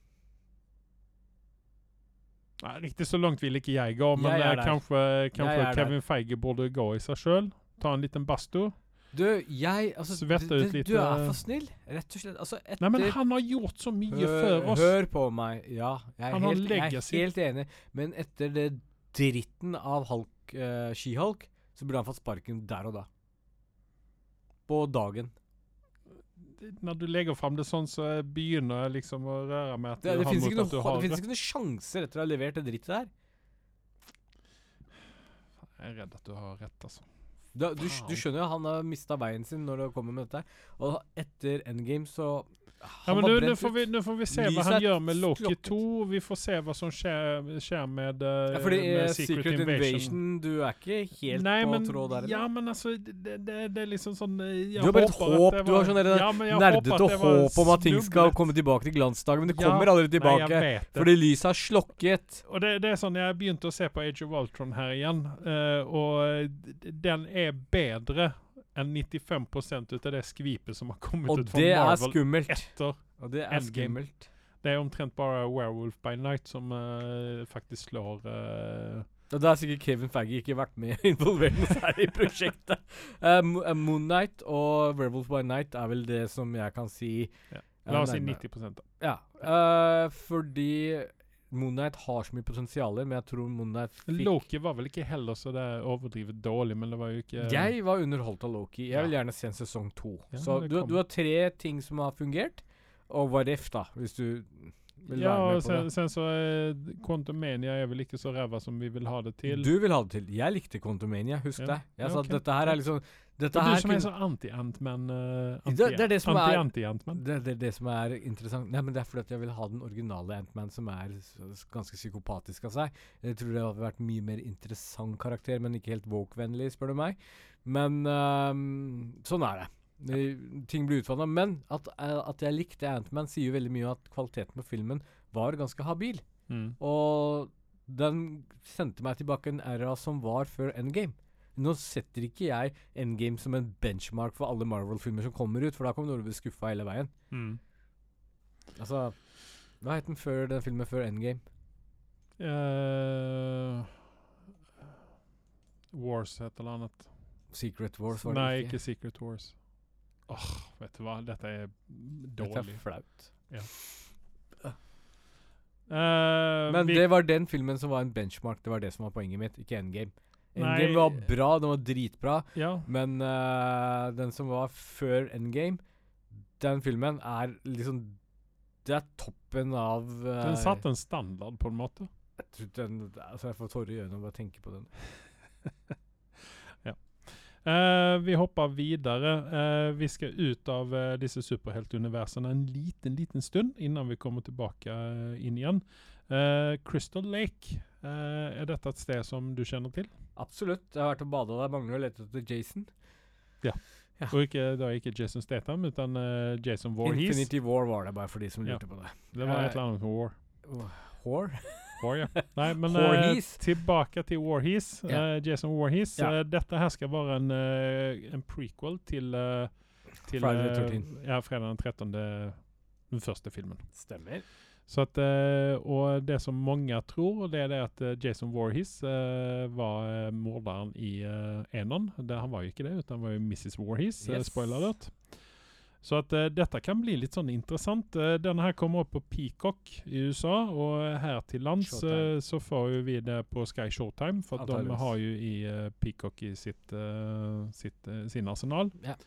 Nei, riktig så langt vil ikke jeg gå, men Jeg eh, kanskje, kanskje Kevin der. Feige burde gå i seg sjøl. Ta en liten badstue. Du, jeg altså, Svette ut litt, Du er eh, for snill, rett og slett. Altså, etter Nei, men han har gjort så mye hør, før oss. hør på meg. Ja, jeg er, helt, jeg er helt enig. Men etter det dritten av Hulk, uh, She-Hulk, så burde han fått sparken der og da. På dagen. Når du legger fram det sånn, så begynner jeg liksom å røre meg at Det, du det har mot at du har det finnes ikke noen sjanser etter å ha levert det drittet der. Jeg er redd at du har rett, altså. Da, du, du skjønner jo han har mista veien sin når det kommer med dette. Og etter Endgame så Ja, men nå, nå, får vi, nu får vi se hva han er gjør med Loki slokket. 2. Vi får se hva som skjer, skjer med, uh, Ja, fordi med Secret, Secret, Invasion. Du er ikke helt Nei, på men, tråd der? Ja, men altså Det, det, det er liksom sånn eh, Du har bare et håp, du har sånn ja, Nerdete håp om at ting skal komme tilbake til glansdagen, men det Ja, kommer aldri tilbake. Nei, fordi lyset har slokket. Og det, det er sånn, Jeg begynte å se på Age of Ultron her igjen, uh, og den er bedre enn 95 ut av det skvipet som har kommet Og ut fra Marvel skummelt. etter. Og det er Endgame. skummelt. Det er omtrent bare Werewolf by Night som uh, faktisk slår uh, Og da har sikkert Kevin Feige ikke vært med involvert her i prosjektet. Uh, Moon Knight og Werewolf by Night er vel det som jeg kan si Ja. La oss si 90 da. Ja. uh, fordi Moon Knight har så mye potensialer, men jeg tror Moon Knight fikk Loki var vel ikke heller så det er overdrivet dårlig, men det var jo ikke Jeg var underholdt av Loki. Jeg vil gjerne se en sesong to. Ja, så du, du har tre ting som har fungert, og What If, da, hvis du vil Ja, være og med på sen, det. sen så uh, Quantumania er vel ikke så ræva som vi vil ha det til. Du vil ha det til. Jeg likte Quantumania, husk Ja. det. Jeg Ja, sa okay. at dette her er liksom Dette det er du som er så anti-Antman uh, Det- det er det som er- Anti-anti-Antman. det, det er det som er interessant. Nei, men Det er fordi at jeg vil ha den originale Ant-Man, som er ganske psykopatisk av seg. Jeg tror det hadde vært mye mer interessant karakter, men ikke helt woke-vennlig, spør du meg. Men øhm, sånn er det. Ja. Ting blir utvanna. Men at, eh, at jeg likte Antman, sier jo veldig mye at kvaliteten på filmen var ganske habil. Mm. Og den sendte meg tilbake en æra som var før Endgame. Nå setter ikke jeg Endgame som en benchmark for alle Marvel-filmer som kommer ut, for da kommer du til å bli skuffa hele veien. Mm. Altså Hva het den før den filmen før Endgame? Uh, Wars et eller annet. Secret Wars, var det Nei, ikke? ikke Secret Wars. Åh, vet du hva? Dette er dårlig. Dette er flaut. Eh, Men vi- det var den filmen som var en benchmark. Det var det som var poenget mitt, ikke Endgame. Nei. Endgame var bra, den var dritbra, Ja. men uh, den som var før Endgame, den filmen er liksom Det er toppen av uh, Den satte en standard, på en måte. Jeg tror den, altså jeg får tårer i øynene av å tenke på den. Eh, vi hopper videre. Vi skal ut av disse superheltuniversene en liten, liten stund innan vi kommer tilbake inn igjen. Crystal Lake, er dette et sted som du kjenner til? Absolutt. Jeg har vært og bada der. Mangler å lete etter Jason. Ja. Og ikke, da ikke Jason Statham, men uh, Jason Voorhees. Infinity War var det, bare for de som Ja. lurte på det. Det var et Eh, eller annet War. Whore? War ja. Nei, men eh, tilbake til Warhees. Yeah. eh, Jason Warhees. Yeah. Eh, dette her skal være en, eh, en prequel til, eh, til Friday the eh, 13th. Ja, fredag den 13. Den første filmen. Stemmer. Så at, eh, og det som mange tror, det er det at eh, Jason Warhis eh, var morderen i uh. Det, han var jo ikke det, han var jo Mrs. Warhees. eh, Yes. spoiler alert. Så at uh, dette kan bli litt sånn interessant. Uh, denne her kommer opp på Peacock i USA, og her til lands eh, så får jo vi det på Sky Showtime, for de har jo i Peacock i sitt, sitt, sin arsenal. Ja.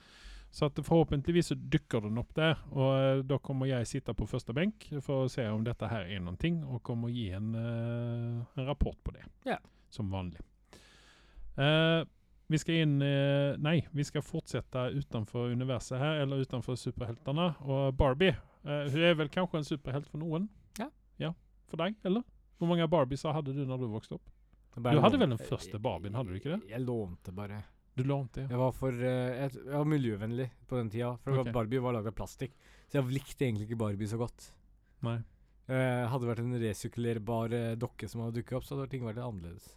Så forhåpentligvis så dukker den opp der, og eh, da kommer jeg sitte på første benk for å se om dette her er noen ting, og kommer gi en, uh, en rapport på det. Ja. Som vanlig. Uh, vi skal inn uh, Nei, vi skal fortsette utenfor universet her, eller utenfor superheltene. Og Barbie, hun er vel kanskje en superhelt for noen? Ja. Ja, For deg, eller? Hvor mange Barbies hadde du når du vokste opp? Bare Du hadde vel den første Barbien, hadde du ikke det? Jeg lånte bare. Du lånte, ja. Jeg var for eh, jeg, jeg var miljøvennlig på den tida. For Ok. Barbie var laget av plastikk. Så jeg likte egentlig ikke Barbie så godt. Nei. Eh, hadde det vært en resirkulerbar eh, dokke som hadde dukket opp, så hadde ting vært litt annerledes.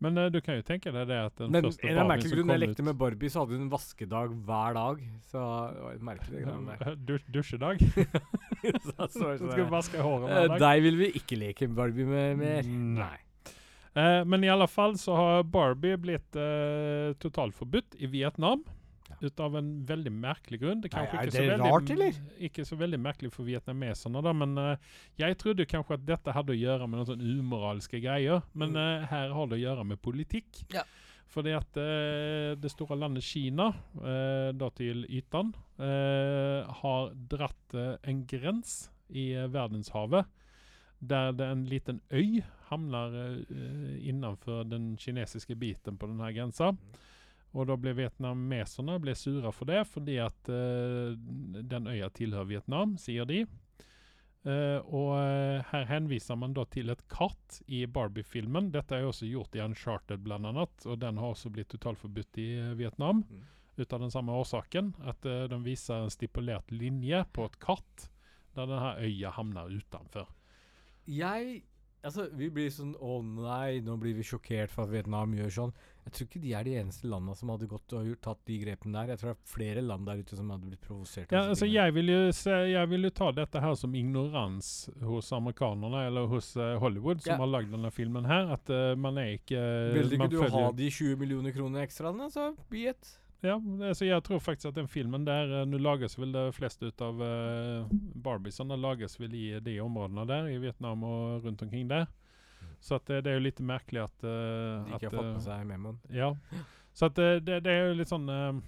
Men eh, du kan jo tenke deg det at den Men første en av Barbien merkelige som grunn jeg kom lekte ut med Barbie, så hadde hun en vaskedag hver dag. Så det var merkelig. Dusjedag? Så- så- så- Du skal vaske håret Eh, hver dag? Deg vil vi ikke leke Barbie med mer. Nei. Eh, men i alle fall så har Barbie blitt eh, totalforbudt i Vietnam. Ja. Ut av en veldig merkelig grunn. Det er, Nei, kanskje er ikke det så veldig, rart, eller? Ikke så veldig merkelig for vietnameserne, da, men eh, jeg trodde kanskje at dette hadde å gjøre med noen sånn umoralske greier. Men Mm. eh, her har det å gjøre med politikk. Ja. Fordi at eh, det store landet Kina, eh, da til ytan, eh, har dratt eh, en grens i eh, verdenshavet der det en liten øy havner eh, innenfor den kinesiske biten på denne grensa. Og da ble vietnameserne ble sure for det, fordi at eh, den øya tilhører Vietnam, sier de. Eh, og eh, her henviser man da til et kart i Barbie-filmen. Dette er også gjort i Uncharted blant annet, og den har også blitt totalforbudt i eh, Vietnam. Mm. Ut av den samme årsaken, at eh, de viser en stipulert linje på et kart der denne øya havner utenfor. Jeg Altså, vi blir sånn Å nei, nå blir vi sjokkert for at Vietnam gjør sånn. Jeg tror ikke de er de eneste landene som hadde gått og gjort, tatt de grepene der. Jeg tror det er flere land der ute som hadde blitt provosert. Ja, altså jeg vil, jo se, jeg vil jo ta dette her som ignorans hos amerikanerne, eller hos uh, Hollywood, som Ja. har lagd denne filmen her. At uh, man er ikke Vil ikke du ha de 20 millioner kronene ekstraene, så be it. Ja, så jeg tror faktisk at den filmen der eh, Nå lages vel det fleste ut av uh, Barbiesene lages vel i de områdene der, i Vietnam og rundt omkring der. Så at det, det er jo litt merkelig at uh, De at, ikke har fått eh, med seg memoen. Ja. Så at det, det, er jo litt sånn uh,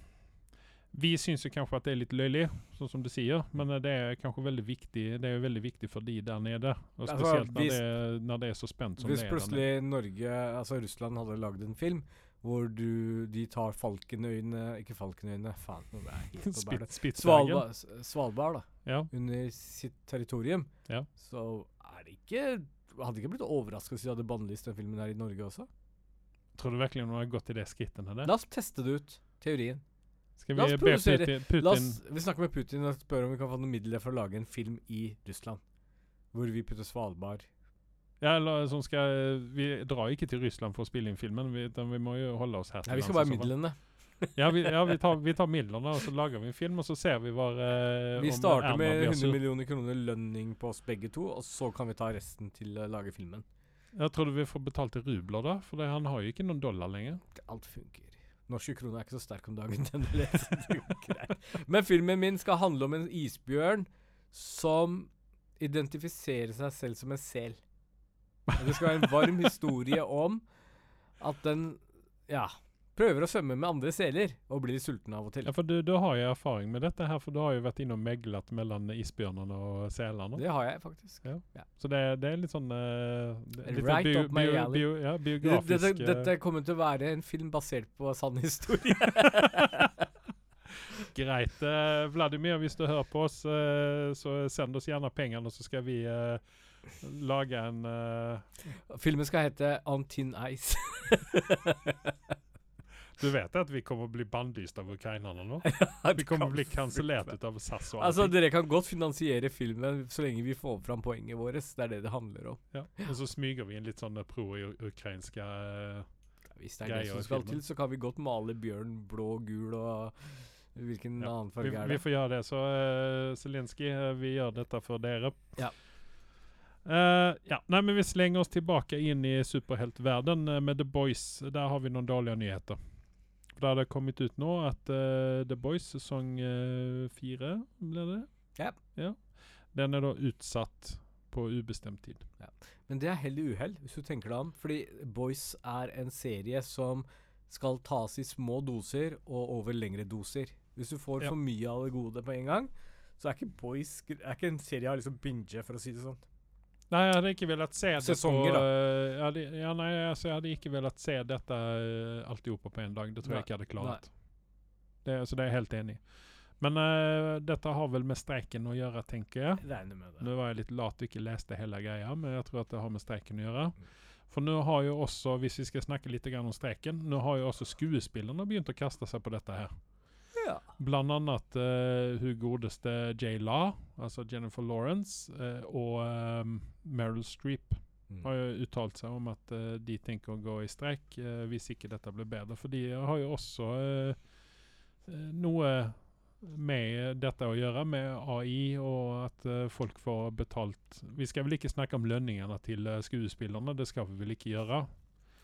Vi syns jo kanskje at det er litt løylig, sånn som du sier, men eh, det er kanskje veldig viktig Det er jo veldig viktig for de der nede. Og Altså, spesielt når, det, er- når det er så spent som det er. der plutselig Norge, altså Russland, hadde lagd en film hvor du, de tar Falkenøyene Ikke Falkenøyene, faen. Nå er helt på bæret. Svalbard, Svalbard, da. Ja. Under sitt territorium. Ja. Så er det ikke Hadde ikke blitt overraska hvis de hadde bannlyst den filmen her i Norge også. Tror du virkelig noen har gått i det skrittene der? La oss teste det ut. Teorien. Skal vi be Putin, Putin oss, vi snakker med Putin og spør om vi kan få noen midler for å lage en film i Russland. Hvor vi putter Svalbard. Ja, eller sånn skal Vi drar ikke til Russland for å spille inn filmen, vi, utan vi må jo holde oss her. Nei, vi skal bare midlene. Ja, vi, ja vi, tar, vi tar midlene, og så lager vi en film, og så ser vi hva eh, Vi starter med 100 millioner kroner lønning på oss begge to, og så kan vi ta resten til å lage filmen. Jeg tror du vi får betalt i rubler, da, for det, han har jo ikke noen dollar lenger. Alt funker. Norske kroner er ikke så sterk om dagen. Den. Men filmen min skal handle om en isbjørn som identifiserer seg selv som en sel. Det skal være en varm historie om at den ja, prøver å svømme med andre seler og blir sulten av og til. Ja, for du, du har jo erfaring med dette her, for du har jo vært inne og meglet mellom isbjørnene og selene. Det har jeg faktisk. Så det, det er litt sånn uh, litt Right bio, up my bio, alley. bio, ja, biografisk dette, eh, dette kommer til å være en film basert på sann historie. Greit. Uh, Vladimir, hvis du hører på oss, uh, så send oss gjerne pengene, så skal vi eh, lage en uh, Filmen skal hete On Tin Ice. Du vet at vi kommer å bli bannlyst av ukrainerne nå? Vi kommer å bli kansellert av SAS og Altså. Dere kan godt finansiere filmen så lenge vi får fram poenget vårt. Det er det det handler om. ja. Og så smyger vi inn litt sånne pro-ukrainske eh, Hvis det er det som skal til, så kan vi godt male bjørn blå, gul og Hvilken Ja, annen vi, farge er vi får gjøre det. Så uh, Zelenskyj, eh, vi gjør dette for dere. Ja. Eh, ja. Nei, men vi slenger oss tilbake inn i superheltverden eh, med The Boys. Der har vi noen dårlige nyheter. For Da har det kommet ut nå at uh, The Boys sesong fire, blir det? Ja. ja. Den er da utsatt på ubestemt tid. Men det er hell i uhell, hvis du tenker deg om. Fordi Boys er en serie som skal tas i små doser og over lengre doser. Hvis du får Ja. for mye av det gode på en gang, så er ikke Boys er ikke en serie jeg har liksom binge, for å si det sånn. Nei, jeg hadde ikke velat se det Sesonger, på, da. eh, jeg hadde, ja, nei, altså, jeg hadde ikke velat se dette uh, alltihopa på en dag. Det tror jeg ikke jeg hadde klart. Det, så det er jeg helt enig. Men uh, dette har vel med streiken å gjøre, tenker jeg. Nå var jeg litt lat og ikke leste hele greia, men jeg tror at det har med streiken å gjøre. Mm. For nå har jo også, hvis vi skal snakke litt grann om streiken, nå har jo også skuespillerne begynt å kaste seg på dette her. Ja. Blant annet uh, hun godeste J. La, altså Jennifer Lawrence, eh, og um, Meryl Streep Mm. har jo uttalt seg om at uh, de tenker å gå i streik uh, hvis ikke dette blir bedre. For de har jo også eh, noe med dette å gjøre, med AI og at folk får betalt Vi skal vel ikke snakke om lønningene til skuespillerne, det skal vi vel ikke gjøre.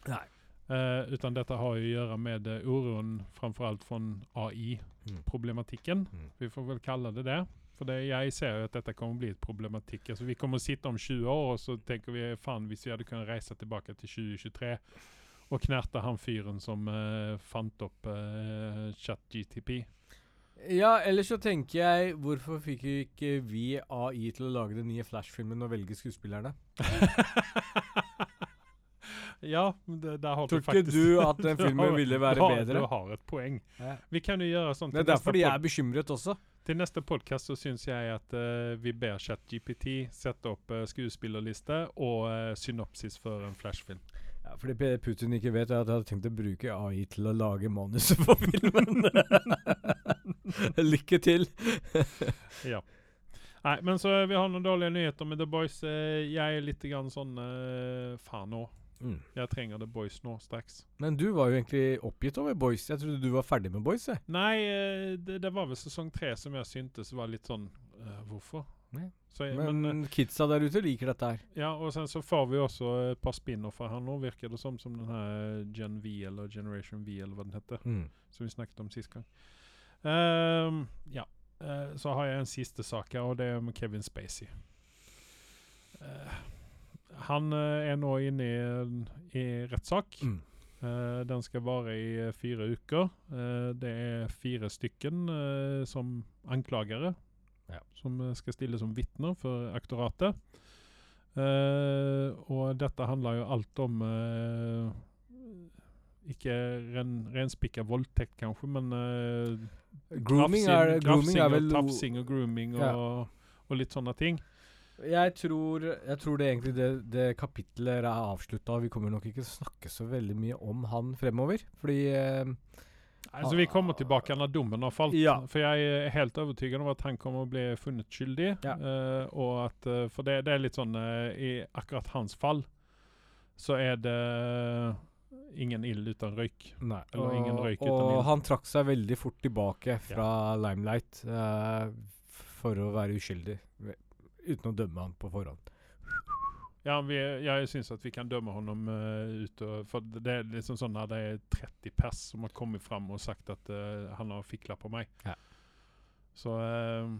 Nei. Uh, utan dette har jo å gjøre med uh, uroen framfor alt fra AI-problematikken. Mm. Vi får vel kalle det det. For det, jeg ser jo at dette kommer å bli et problematikk. Altså, vi kommer å sitte om 20 år og så tenker vi faen hvis vi hadde kunnet reise tilbake til 2023 og knerte han fyren som uh, fant opp uh, ChatGTP. Ja, ellers så tenker jeg Hvorfor fikk ikke vi AI til å lage den nye Flash-filmen og velge skuespillerne? ja, det, der har Tror du ikke du at den Du filmen ville du være har, bedre? Du har et poeng. Ja. Vi kan jo gjøre sånn Det er derfor de er bekymret også. Til neste podkast så syns jeg at uh, vi ber ChatGPT sette opp uh, skuespillerliste og uh, synopsis for en flashfilm. Ja, fordi det Putin ikke vet, er at jeg hadde tenkt å bruke AI til å lage manuset for filmen. Lykke til. Ja. Nei, men så vi har noen dårlige nyheter med The Boys. Jeg er litt grann sånn Faen nå. Mm. Jeg trenger The Boys nå straks. Men du var jo egentlig oppgitt over Boys. Jeg trodde du var ferdig med Boys. Jeg. Nei, eh, det, det var vel sesong tre som jeg syntes var litt sånn uh, Hvorfor? Så jeg, Men, men, eh, kidsa der ute liker dette her. ja, og sen så får vi også et par spin-offer her nå, virker det som, som den her Gen V eller Generation V eller hva den heter. Mm. som vi snakket om sist gang. Um, ja. Uh, så har jeg en siste sak her, og det er om Kevin Spacey. Eh, han eh, er nå inne i, i rettssak. Mm. Uh, den skal vare i eh, fire uker. Uh, det er fire stykken uh, som anklagere Ja. som skal stille som vitner for aktoratet. Og dette handler jo alt om Ikke ren, renspikka voldtekt, kanskje, men Grooming, grafsing- er, grooming grafsing er vel og Tafsing og grooming og, Ja. og litt sånne ting. Jeg tror, jeg tror det egentlig det, det kapitlet er avslutta. Vi kommer nok ikke til å snakke så veldig mye om han fremover. Fordi eh, Altså, vi kommer tilbake når dommen har falt. Ja. For jeg er helt overbevist om at han kommer å bli funnet skyldig. Ja. Uh, og at, eh, for det, det er litt sånn uh, I akkurat hans fall så er det ingen ild uten røyk. Nei. Eller ingen røyk uten ild. og han trakk seg veldig fort tilbake fra Limelight uh, for å være uskyldig, uten å dømme han på forhånd. Ja, vi, jeg syns at vi kan dømme ham uh, ut. Og, for det er liksom sånn når det er 30 pers som har kommet fram og sagt at uh, han har fikla på meg. Ja. Så uh,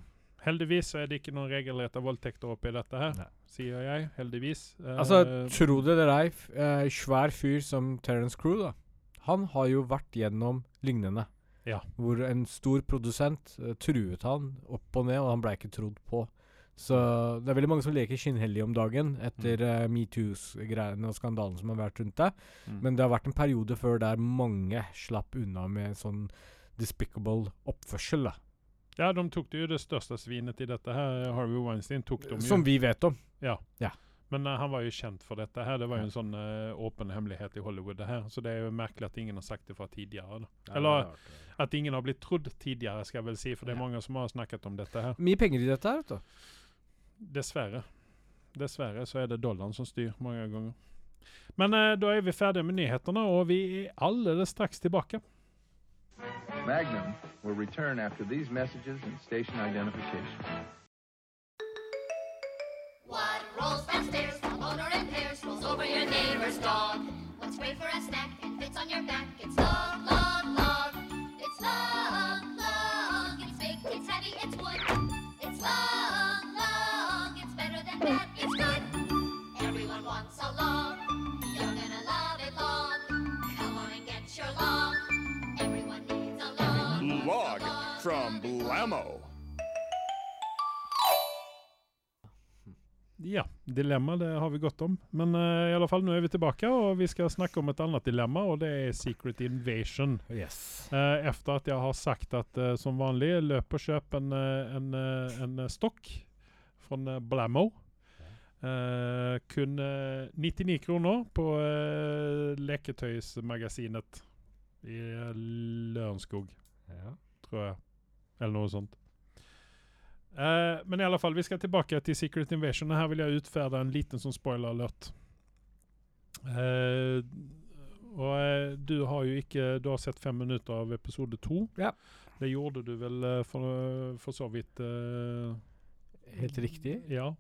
heldigvis er det ikke noen regelrette voldtekter oppi dette her, Nei. sier jeg. Heldigvis. Eh, Altså, tro det eller ei, eh, svær fyr som Terence Crew, da. Han har jo vært gjennom lignende. Ja. Hvor en stor produsent eh, truet han opp og ned, og han ble ikke trodd på. Så det er veldig mange som leker skinnhellige om dagen etter uh, metoo-greiene og skandalen som har vært rundt det. mm. Men det har vært en periode før der mange slapp unna med sånn despicable oppførsel. da. Ja, de tok det jo det største svinet i dette her. Harvey Weinstein tok dem jo. Som vi vet om. Ja Men uh, han var jo kjent for dette her. Det var jo en sånn åpen åpen hemmelighet i Hollywood, det her. Så det er jo merkelig at ingen har sagt det fra tidligere. Da. Eller at ingen har blitt trodd tidligere, skal jeg vel si. For det er mange som har snakket om dette her. Mye penger i dette her, vet du. Dessverre. Dessverre så er det dollaren som styr mange ganger. Men eh, da er vi ferdige med nyhetene, og vi er alldeles straks tilbake. Magnum will return after these messages and station identification. What rolls downstairs, the owner in pairs, rolls over your neighbor's dog. What's great for a snack and fits on your back? It's long, from Blammo. Ja, dilemma det har vi godt om. Men uh, i alle fall, nå er vi tilbake, og vi skal snakke om et annet dilemma, og det er Secret Invasion. Yes. Uh, efter at jeg har sagt at uh, som vanlig, løp og kjøp en, en, en stokk fra Blammo. Eh, kun eh, 99 kroner på uh, Leketøysmagasinet i Lørenskog, Ja. tror jeg. Eller noe sånt. Uh, men i alle fall, vi skal tilbake til Secret Invasion. Her vil jeg utferde en liten sånn spoiler alert. Uh, og uh, du har jo ikke Du har sett fem minutter av episode to. Ja. Det gjorde du vel eh, for, for så vidt eh, Helt riktig. Ja.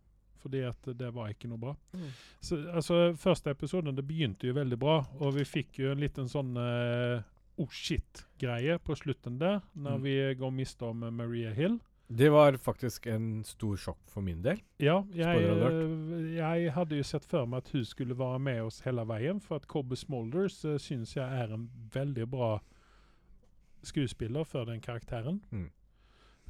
Fordi at det var ikke noe bra. Mm. Så, altså, første episoden det begynte jo veldig bra, og vi fikk jo en liten sånn eh, oh shit-greie på slutten der, når Mm. vi går miste om eh, Maria Hill. Det var faktisk en stor sjokk for min del. Ja, jeg, eh, jeg hadde jo sett for meg at hun skulle være med oss hele veien, for at Cobbe Smolders uh, syns jeg er en veldig bra skuespiller for den karakteren. Mm.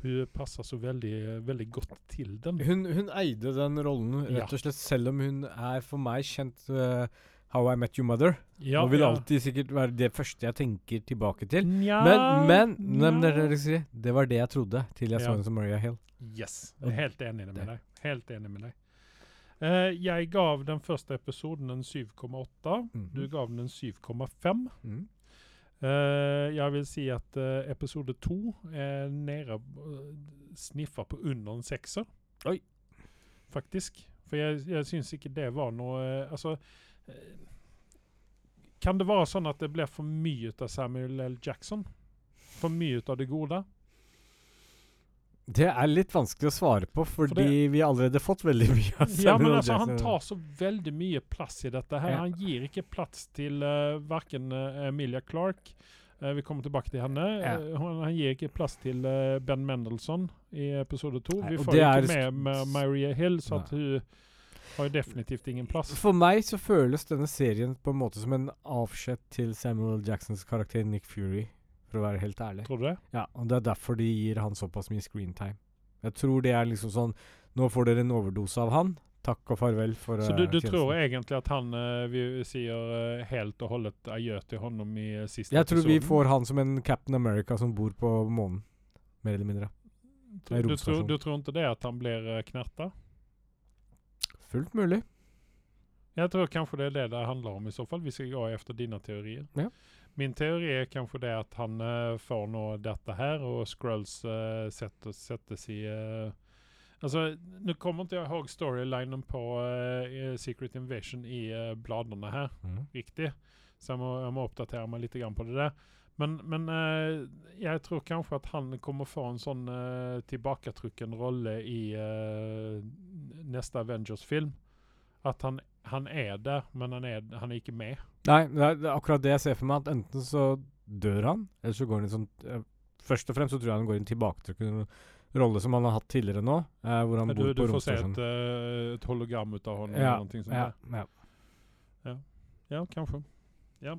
Hun passer så veldig, veldig godt til den. Hun, hun eide den rollen, rett og slett, selv om hun er for meg kjent uh, How I Met Your Mother. Ja, og vil ja. alltid sikkert være det første jeg tenker tilbake til. Nja, Men, men det, nja. det, det var det jeg trodde til jeg Ja. så henne som Maria Hill. Yes. Jeg er helt enig med deg. Helt enig med deg. Uh, jeg gav den første episoden en 7,8. Mhm. Du gav den en 7,5. Mm. Uh, jeg vil si at uh, episode to er nede uh, Sniffer på under en sekser. Oi. Faktisk. For jeg, jeg syns ikke det var noe eh, Altså eh, Kan det være sånn at det blir for mye av Samuel L. Jackson? For mye av det gode? Det er litt vanskelig å svare på, fordi det- vi har allerede fått veldig mye av Samuel Ja, men altså, Jackson. han tar så veldig mye plass i dette. her. Ja. Han gir ikke plass til uh, verken uh, Emilia Clark uh, Vi kommer tilbake til henne. Ja. Eh, han, han gir ikke plass til eh, Ben Mendelsohn i episode to. Vi får ikke med, med Maria Hill, så at hun har jo definitivt ingen plass. For meg så føles denne serien på en måte som en avskjed til Samuel. Jacksons karakter Nick Fury, for å være helt ærlig. Tror du det? Ja, og det er derfor de gir han såpass mye screentime. Jeg tror det er liksom sånn Nå får dere en overdose av han. Takk og farvel for Så du, eh, du tror egentlig at han uh, Vi sier uh, helt og holdet adjø til honom i uh, siste Jeg tror vi får han som en Captain America som bor på månen. Mer eller mindre. Du, du, tror, du tror ikke det at han blir knerta? Fullt mulig. Jeg tror kanskje det er det det handler om i så fall, vi går efter dina teorier. Ja. Min teori er kanskje det at han eh, får nå dette her, og Skrulls uh, setter, settes i eh, Altså, Nå kommer ikke jeg ihåg storylinen på eh, Secret Invasion i uh, bladene her, Mm. riktig. Så jeg må, jeg må oppdatere meg litt grann på det der. Men, men eh, jeg tror kanskje at han kommer få en sånn uh, tilbaketrukken rolle i eh, neste Avengers-film. At han, han er der, men han er, han er ikke med. Nei, det er, det akkurat det jeg ser for meg. At enten så dør han, eller så går han i sånn eh, Først og fremst så tror jeg han går i en tilbaketrukken rolle som han har hatt tidligere nå. eh, hvor han Du, bor du på får se et, eh, et hologram ut av hånden Ja, eller noe sånt Ja, ja. Ja, kanskje. Ja.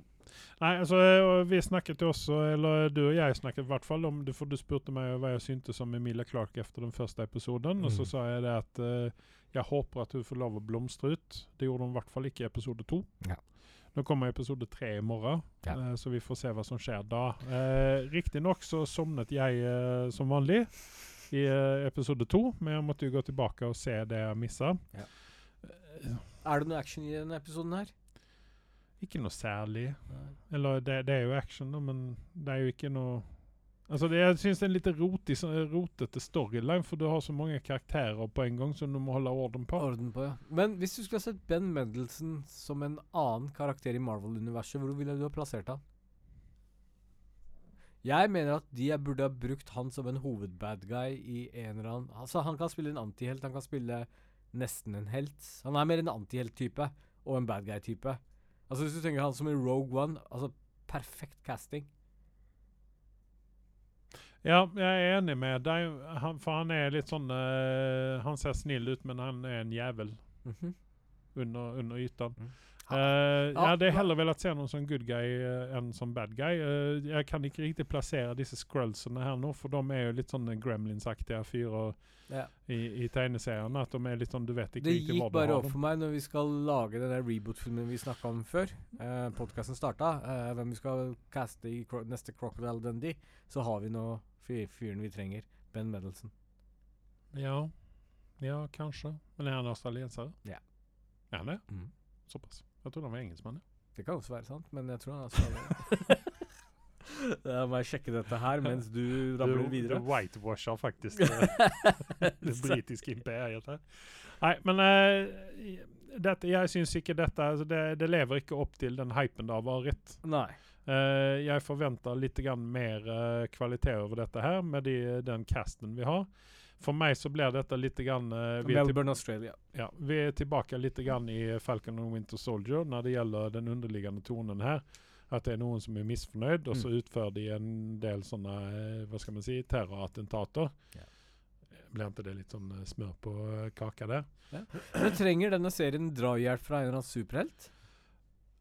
Nei, altså, vi snakket jo også, eller du og jeg snakket i hvert fall om det, for du spurte meg hva jeg syntes om Emilia Clark etter den første episoden, og så Mm. sa jeg det at uh, jeg håper at hun får lov å blomstre ut. Det gjorde hun i hvert fall ikke i episode to. Ja. Nå kommer episode tre i morgen, Ja. uh, så vi får se hva som skjer da. Uh, Riktignok så sovnet jeg uh, som vanlig i episode to, men jeg måtte jo gå tilbake og se det jeg missa. Ja. Er det noe action i denne episoden her? Ikke noe særlig. Eller det, det er jo action, da, men det er jo ikke noe Altså det, Jeg syns det er en litt rotig, rotete storyline, for du har så mange karakterer på en gang som du må holde orden på. Orden på, ja. Men hvis du skulle ha sett Ben Mendelsohn som en annen karakter i Marvel-universet, hvor ville du ha plassert han? Jeg mener at de burde ha brukt han som en hovedbadguy i en eller annen Altså, han kan spille en antihelt, han kan spille nesten en helt. Han er mer en antihelt-type og en bad guy-type. Altså, hvis du tenker han som en Rogue One, altså perfekt casting. Ja, jeg er enig med deg, han, for han er litt sånn uh, Han ser snill ut, men han er en jævel Mhm. under, under ytan. Mm. Eh, Ja, det er heller velat se noen som good guy uh, enn som bad guy. Uh, jeg kan ikke riktig plassere disse scrullsene her nå, for de er jo litt sånne gremlins-aktige fyrer Ja. i, i tegneseriene. At de er litt sånn Du vet ikke Det gikk hvor bare opp for meg når vi skal lage den der reboot-filmen vi snakka om før. uh, Podkasten starta. uh, hvem vi skal caste i Cro neste Crocodile Dundee. Så har vi nå fyren vi trenger. Ben Medelson. Ja, ja kanskje. Men er han australienser? Ja. Er han det? Såpass. Jeg trodde han var engelskmann. Det kan også være sant, men jeg tror han er australier. Da må jeg sjekke dette her mens du rabler Du, videre. du whitewasher faktisk eh, det britiske imperiet her. Nei, men uh, dette, jeg syns ikke dette altså det, det lever ikke opp til den hypen det har vært. Nei. Uh, jeg forventer litt mer uh, kvalitet over dette her med de, den casten vi har. For meg så blir dette litt grann, eh, vi, Melbourne, Australia. ja, vi er tilbake litt grann i Falcon and Winter Soldier når det gjelder den underliggende tonen her. At det er noen som er misfornøyd, og så utfører de en del sånne eh, hva skal man si, terrorattentater. Yeah. Blir ikke det litt sånn eh, smør på eh, kaka der? Men trenger denne serien drahjelp fra en eller annen superhelt?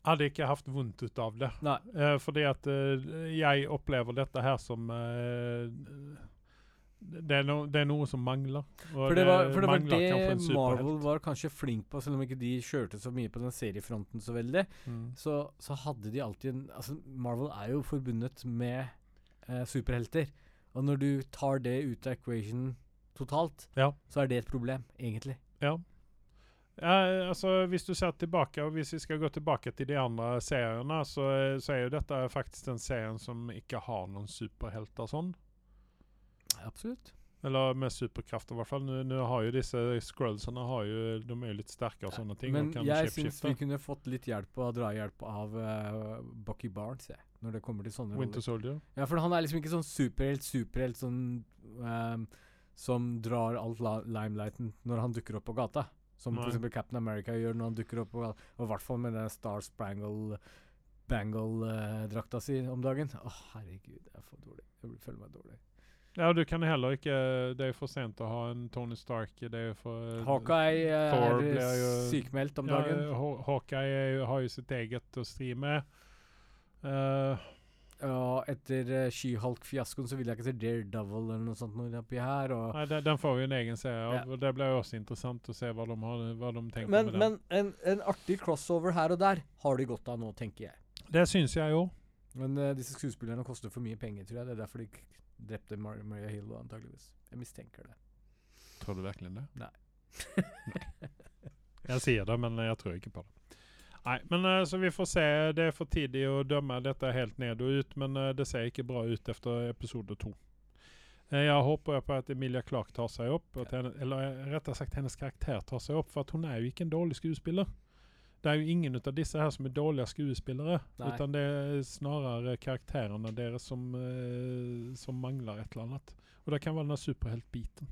Hadde ikke hatt vondt ut av det. Nei. Eh, fordi at eh, jeg opplever dette her som eh, det, er no, det er noe som mangler. For det var, for det, var det. Marvel var kanskje flink på, selv om ikke de kjørte så mye på den seriefronten så veldig. Mm. så, så hadde de alltid en Altså, Marvel er jo forbundet med eh, superhelter. Og når du tar det ut av equation totalt, Ja. så er det et problem, egentlig. Ja. Ja, altså Hvis du ser tilbake, og hvis vi skal gå tilbake til de andre seriene, så, så er jo dette faktisk den serien som ikke har noen superhelter sånn. Absolutt. Eller med superkrafter, i hvert fall. Nå- har jo disse scrollsene har jo, de er jo litt sterke og sånne ting. Men jeg syns vi kunne fått litt hjelp og drahjelp av uh, Bucky Barnes, jeg, når det kommer til sånne Winter roller. Soldier. Ja, for han er liksom ikke sånn superhelt, superhelt sånn um, som drar alt limelighten når han dukker opp på gata. Som eksempel Captain America gjør når han dukker opp på gata. Og i hvert fall med den Star Sprangle Bangle-drakta si om dagen. Å, herregud, jeg, er for dårlig. Jeg føler meg dårlig. Ja, du kan heller ikke Det er for sent å ha en Tony Stark. Det er for Hawkeye eh, Thor er jo- sykemeldt om dagen. Ja, Hawkeye er jo, har jo sitt eget å stri med. Uh, Og etter uh, She-Hulk-fiaskoen så vil jeg ikke se Daredevil eller noe sånt noe oppi her. Nei, den, den får vi en egen serie av. Ja. og Det blir jo også interessant å se hva de, har, hva de tenker men med den. men en, en artig crossover her og der har de godt av nå, tenker jeg. Det syns jeg jo. Men uh, disse skuespillerne koster for mye penger, tror jeg. Det er derfor de drepte Mar Maria Hill, antageligvis. Jeg mistenker det. Tror du virkelig det? Nei. Jeg sier det, men jeg tror ikke på det. Nei, men uh, så vi får se. Det er for tidlig å dømme dette helt ned og ut, men uh, det ser ikke bra ut etter episode to. Eh, Jeg håper på at Emilia Clarke tar seg opp, at henne, eller rettere sagt hennes karakter tar seg opp, for at hun er jo ikke en dårlig skuespiller. Det er jo ingen av disse her som er dårlige skuespillere, Nei. utan det er snarere karakterene deres som, eh, som mangler et eller annet. Og det kan være den superheltbiten.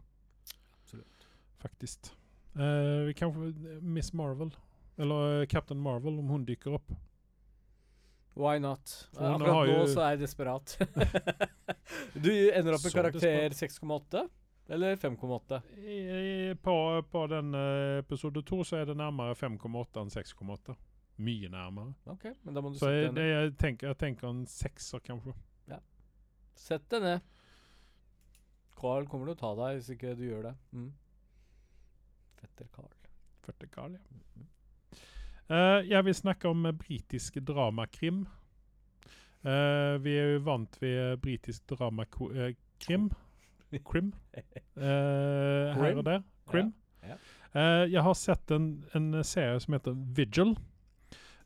Absolutt. Faktisk. Eh, vi kan få Miss Marvel, eller eh, Captain Marvel, om hun dykker opp. Why not? For Akkurat nå så er jeg desperat. du ender opp med karakter 6,8? Eller 5,8? I, i, på, på den eh, episode to så er det nærmere 5,8 enn 6,8. Mye nærmere. Ok, men da må du Så sette jeg, det, jeg, tenker, jeg tenker en sekser, kanskje. Sett deg ned. Carl kommer til å ta deg hvis ikke du gjør det. Mm. Fetter Carl. Vertikal, ja. Eh, jeg vil snakke om britisk dramakrim. Uh, vi er jo vant ved britisk dramakrim. Krim. Uh, her og der. Crim. Ja, Eh, jeg har sett en, en serie som heter Vigil.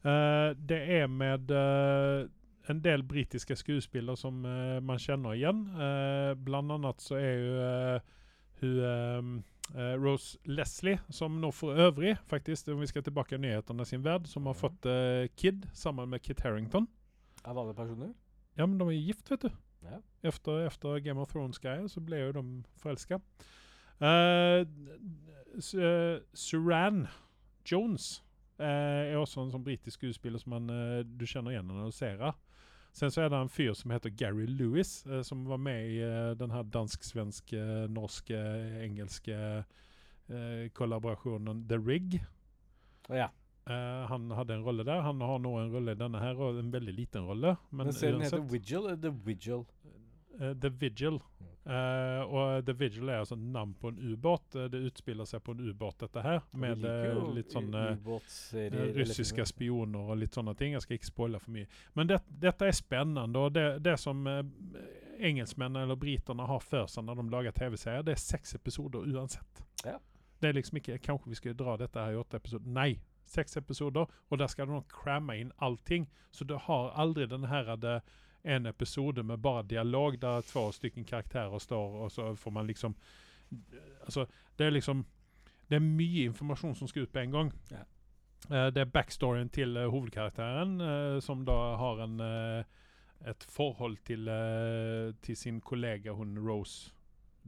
Uh, det er med eh, en del britiske skuespillere som eh, man kjenner igjen. Uh, blant annet så er jo eh, hun eh, eh, Rose Leslie, som nå for øvrig, faktisk, om vi skal tilbake i nyhetene sin verd, som har fått eh, Kid sammen med Kit Harrington. Av alle personer? Ja, men de er gift, vet du. Ja. Efter, efter Game of Thrones-grejer så ble jo de forelska. Uh, Suran Jones uh, er også en sånn britisk skuespiller som man, uh, du kjenner igjen når du ser henne. Sen så er det en fyr som heter Gary Lewis, eh, som var med i eh, den her dansk-svenske, norske, engelske eh, kollaborasjonen The Rig. Ja. Eh, han hadde en rolle der. Han har nå en rolle i denne her, og en veldig liten rolle. Men Men serien heter Vigil eller The Vigil? Uh, The Vigil. Uh, og The Vigil er altså navn på en ubåt. Det utspiller seg på en ubåt, dette her. Med litt sånne russiske spioner og litt sånne ting. Jeg skal ikke spoile for mye. Men det, dette er spennende. Og det, det som engelskmennene eller britene har før seg når de lager TV-serier, det er seks episoder uansett. Ja. Det er liksom ikke Kanskje vi skal dra dette her i åtte episoder. Nei. Seks episoder, og der skal de cramme inn allting. Så du har aldri den her det, en episode med bare dialog der två stycken karakterer står og så får man liksom Altså, det er liksom Det er mye informasjon som skal ut på en gang. Ja. Uh, det er backstoryen til uh, hovedkarakteren, uh, som da har en eh, et forhold til, eh, til sin kollega hun Rose.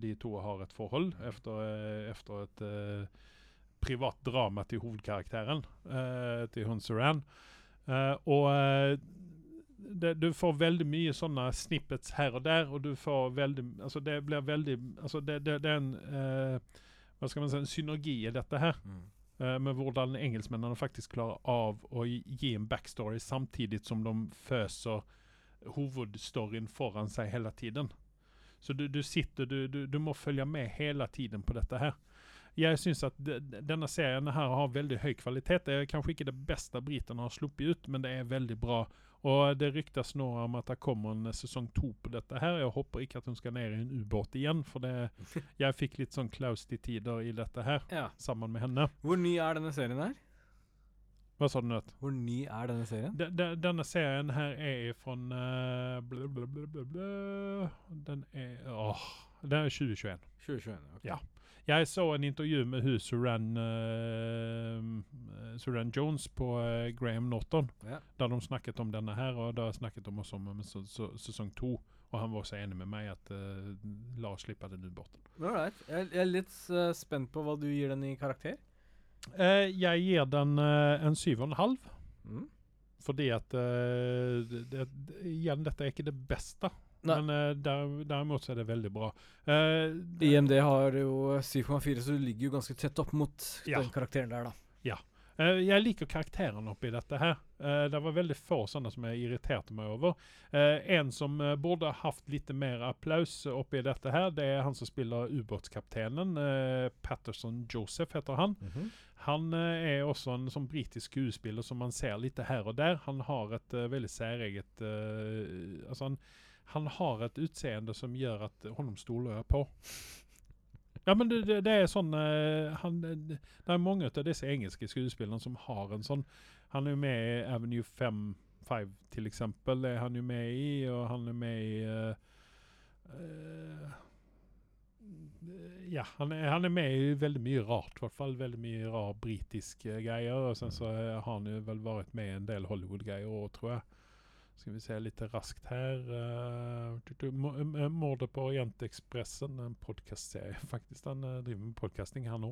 De to har et forhold efter, eh, et eh, privat drama til hovedkarakteren, eh, til hun Saran. Eh, og eh, det, du får veldig mye sånne snippets her og der, og du får veldig Altså, det blir veldig Altså, det, det, det er en eh, Hva skal man si En synergi i dette her. Mm. eh, med hvordan engelskmennene faktisk klarer av å gi gi en backstory samtidig som de føser hovedstoryen foran seg hele tiden. Så du, du sitter du, du, du må følge med hele tiden på dette her. Jeg syns at de, de- denne serien her har veldig høy kvalitet. Det er kanskje ikke det beste britene har sluppet ut, men det er veldig bra. Og det ryktes nå om at det kommer en sesong to på dette her. Jeg håper ikke at hun skal ned i en ubåt igjen, for det, jeg fikk litt sånn klaus til tider i dette her, Ja. sammen med henne. Hvor ny er denne serien her? Hva sa du nå? Hvor ny er denne serien? De, de, denne serien her er fra uh, bla. Den er Åh. Den er 2021. 2021. ok. Ja. Jeg så en intervju med hun Suran, uh, Suran Jones på uh, Graham Norton, Ja. der de snakket om denne her, og da snakket de også om så, så, sesong to. Og han var også enig med meg at uh, la oss slippe den ubåten. Right. Jeg, jeg er litt spent på hva du gir den i karakter. Jeg gir den en syv og en halv. Mm. Fordi at det, det, Igjen, dette er ikke det beste. Nei. Men uh, der, derimot så er det veldig bra. Uh, IMD har jo 7,4, så du ligger jo ganske tett opp mot Ja. den karakteren der, da. Eh, jeg liker karakterene oppi dette her. Uh, det var veldig få sånne som jeg irriterte meg over. Eh, en som eh, burde ha hatt litt mer applaus oppi dette her, det er han som spiller ubåtskaptenen. Uh, Patterson Joseph heter han. Han eh, er også en sånn britisk skuespiller som man ser litt her og der. Han har et eh, veldig særeget eh, Altså, han, han har et utseende som gjør at honom stoler jeg på. Ja, men det, det, er sånn eh, han, Det er mange av disse engelske skuespillerne som har en sånn Han er jo med i Avenue 5, 5 til eksempel, er han jo med i, og han er med i uh, uh, Ja, han er, han er med i veldig mye rart, i hvert fall. Veldig mye rar britisk eh, greier. Og sen så har han jo vel vært med i en del Hollywood-greier òg, tror jeg. Skal vi se litt raskt her uh, tu- tu- Mo- eh, Mordet på Jenteekspressen, en podkastserie, faktisk. Han eh, driver med podkasting, her nå.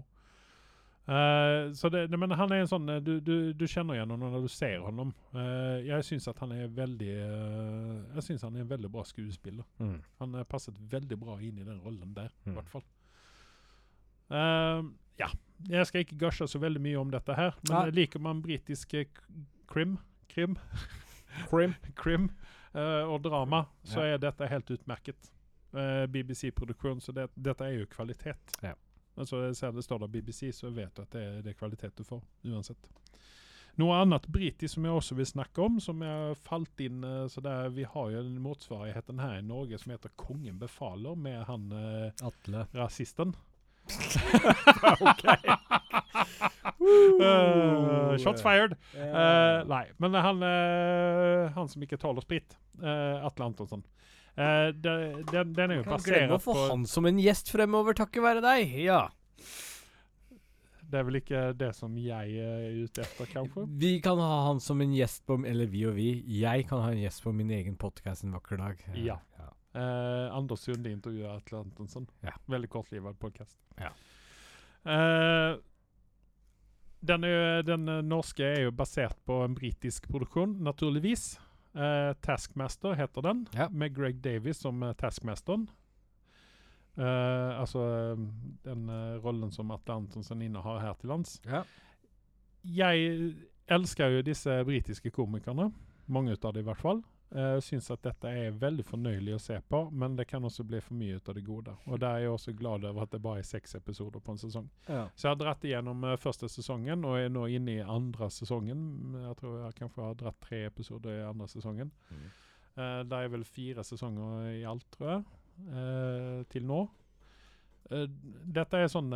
Uh, så det, men han er en sånn eh, du, du, du kjenner igjen ham når du ser honom. Uh, jeg syns at han er veldig uh, Jeg synes han er en veldig bra skuespiller. Mm. Han har passet veldig bra inn i den rollen der, i Mm. hvert fall. Eh, ja. Jeg skal ikke gushe så veldig mye om dette her, men eh, liker man britiske krim, krim, Crim. krim uh, og drama, så Ja. er dette helt utmerket. Uh, BBC-produksjon, så det, dette er jo kvalitet. Ja. Altså, jeg ser det står der BBC, så vet du at det er, det kvalitet du får, uansett. Noe annet britisk som jeg også vil snakke om, som jeg falt inn eh, så der, Vi har jo en motsvarigheten her i Norge som heter 'Kongen befaler', med han eh, Atle. rasisten. Ok. Uh, shots fired! Uh, nei, men han, uh, han som ikke tåler sprit, uh, Atle Antonsson Eh, den, den er jo Kan glemme å få på han som en gjest fremover, takket være deg. Ja. Det er vel ikke det som jeg er ute etter, kanskje? Vi kan ha han som en gjest på Eller vi og vi. Jeg kan ha en gjest på min egen podkast en vakker dag. Ja. Ja. Eh, Anders Sunde intervjuer Atle Antonsson. Ja. Veldig kortlivad podkast. Ja. Eh, den, er, den eh, norske er jo basert på en britisk produksjon, naturligvis. Eh, Taskmaster heter den, Ja. med Greg Davies som uh, Taskmasteren. Eh, altså eh, den eh, rollen som Atle Antonsen innehar her til lands. Ja. Jeg elsker jo disse britiske komikerne. Mange av dem i hvert fall. Uh, syns at dette er veldig fornøyelig å se på, men det kan også bli for mye ut av det gode. Og der er jeg også glad over at det bare er seks episoder på en sesong. Ja. Så jeg har dratt igjennom uh, første sesongen, og er nå inne i andre sesongen. Jeg tror jeg kanskje har dratt tre episoder i andre sesongen. Mm. Uh, det er vel fire sesonger i alt, tror jeg, uh, til nå. Eh, dette er sånn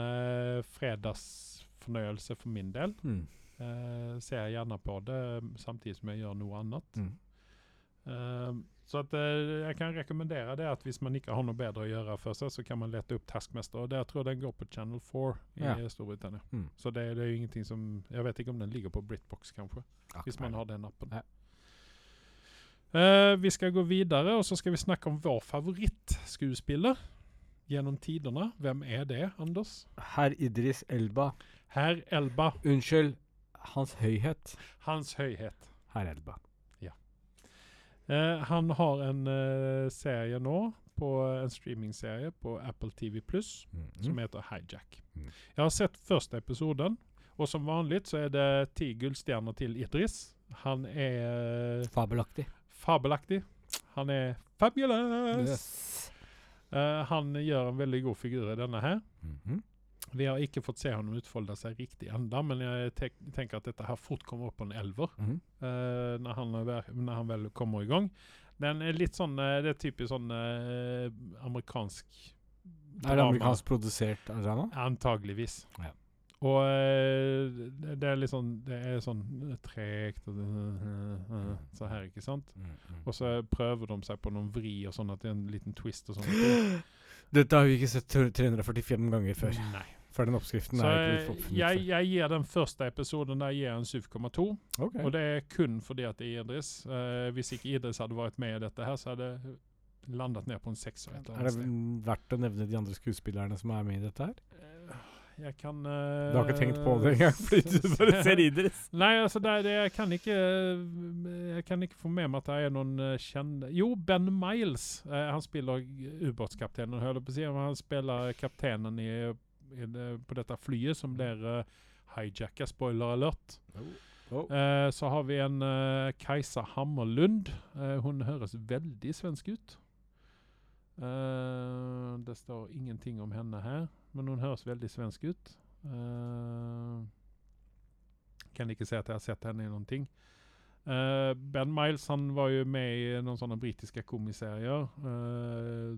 fredagsfornøyelse for min del. Mm. Eh, ser gjerne på det samtidig som jeg gjør noe annet. Mm. Eh, så at, eh, jeg kan rekommendere det at hvis man ikke har noe bedre å gjøre for seg, så kan man lete opp Taskmaster. Og det jeg tror den går på Channel 4 i Ja. Storbritannia. Mm. Så det, det er jo ingenting som Jeg vet ikke om den ligger på Britbox, kanskje, hvis man har den appen. Ja. Uh, vi skal gå videre, og så skal vi snakke om vår favorittskuespiller gjennom tidene. Hvem er det, Anders? Herr Idris Elba. Herr Elba. Unnskyld. Hans Høyhet. Hans Høyhet. Herr Elba. Eh, han har en eh, serie nå, på en streamingserie på Apple TV Pluss, som heter Hijack. Mm. Jeg har sett første episoden, og som vanlig så er det ti gullstjerner til Idris. Han er Fabelaktig. fabelaktig. Han er fabulous! Yes. Eh, han gjør en veldig god figur i denne her. Mhm. Vi har ikke fått se han utfolde seg riktig enda, men jeg tek tenker at dette her fort kommer opp på en elver. Mhm. uh, når, han, når han vel kommer i gang. Den er litt sånn eh, Det er typisk sånn uh, amerikansk Er det amerikansk produsert drama? Antageligvis. Ja. Og eh, det, er litt sånn Det er sånn eh, tregt og eh, Så her, ikke sant? Og så prøver de seg på noen vri og sånn at det er en liten twist og sånn. Dette har vi ikke sett tre- 345 ganger før. Nei. For den oppskriften Så er ikke eh, jeg, jeg gir den første episoden der jeg gir en 7,2. Okay. Og det er kun fordi at det er Idris. Uh, hvis ikke Idris hadde vært med i dette her, så hadde det landet ned på en sekser. Er det verdt å nevne de andre skuespillerne som er med i dette her? Eh, Jeg kan uh, Du har ikke tenkt på det engang, fordi du bare ser Idris? Nei, altså det, det, jeg kan ikke Jeg kan ikke få med meg at det er noen kjente Jo, Ben Miles. Uh, han spiller ubåtskapteinen, holder på å si. Han spiller kapteinen i, på dette flyet som blir uh, hijacka. Spoiler alert. Oh. Eh, så har vi en uh, Kajsa Hammerlund. Uh, hun høres veldig svensk ut. Det står ingenting om henne her, men hun høres veldig svensk ut. Kan ikke si at jeg har sett henne i noen ting. Eh, ben Miles han var jo med i noen sånne britiske komiserier uh,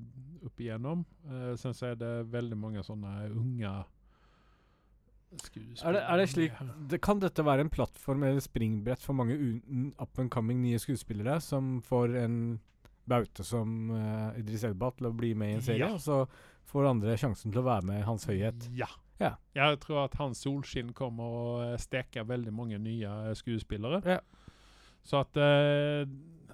opp igjennom. Uh, sen så er det veldig mange sånne unge Er det, er det slik det, Kan dette være en plattform eller springbrett for mange up and coming nye skuespillere som får en baute som uh, Idris Elba til å bli med i en serie, Ja. så får andre sjansen til å være med Hans høyhet? Ja. Ja. Jeg tror at hans solskinn kommer å eh, steke veldig mange nye eh, skuespillere. Ja. Så at eh,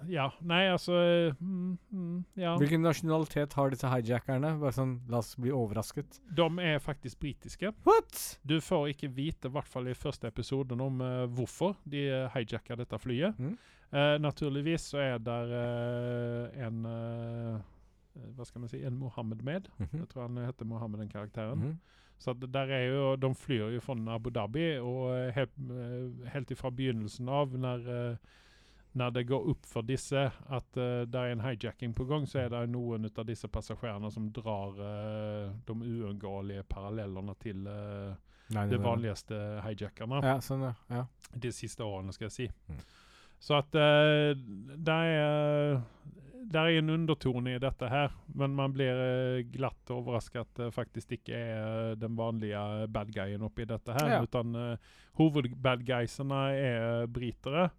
Ja. Nei, altså eh, mm, mm, Ja. Hvilken nasjonalitet har disse hijackerne? Bare sånn, La oss bli overrasket. De er faktisk britiske. What?! Du får ikke vite, i hvert fall i første episoden, om uh, hvorfor de uh, hijacker dette flyet. Mm. Uh, naturligvis så er der uh, en eh, Hva skal man si En Mohammed med. -hmm. Jeg tror han heter Mohammed, den karakteren. Mhm. Så der er jo, De flyr jo fra Abu Dhabi, og eh, helt, eh, helt ifra begynnelsen av, når, eh, når det går opp for disse at det er en hijacking på gang, så er det noen av disse passasjerene som drar de uunngåelige parallellene til Nei, de det var- vanligste hijackerne Ja, sånn, ja. ja. de siste årene, skal jeg si. Mm. Så at uh, det er det er en undertone i dette her, men man blir eh, glatt overrasket at det faktisk ikke er eh, den vanlige bad guyen oppi dette her, Ja. utan uh, hovedbadguysene er britere.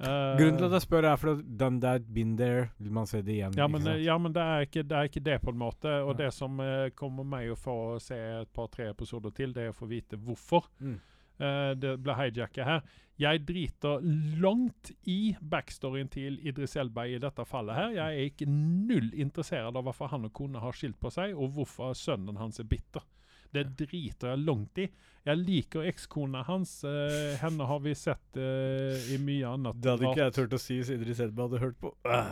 Uh, Grunnen til at jeg spør, er fordi done that, been there. Vil man se det igjen? ja, men, eh, ja, men det er ikke det, er ikke det på en måte. Og ja. det som uh, kommer meg å få se et par-tre episoder til, det er å få vite hvorfor. Mm. Eh, det ble hijacka her. Jeg driter langt i backstoryen til Idris Elba i dette fallet her. Jeg er ikke null interessert av hvorfor han og kona har skilt på seg, og hvorfor sønnen hans er bitter. Det driter jeg langt i. Jeg liker ekskona hans. eh, henne har vi sett eh, i mye annet. Det hadde ikke jeg turt å si hvis Idris Elba hadde hørt på. Eh,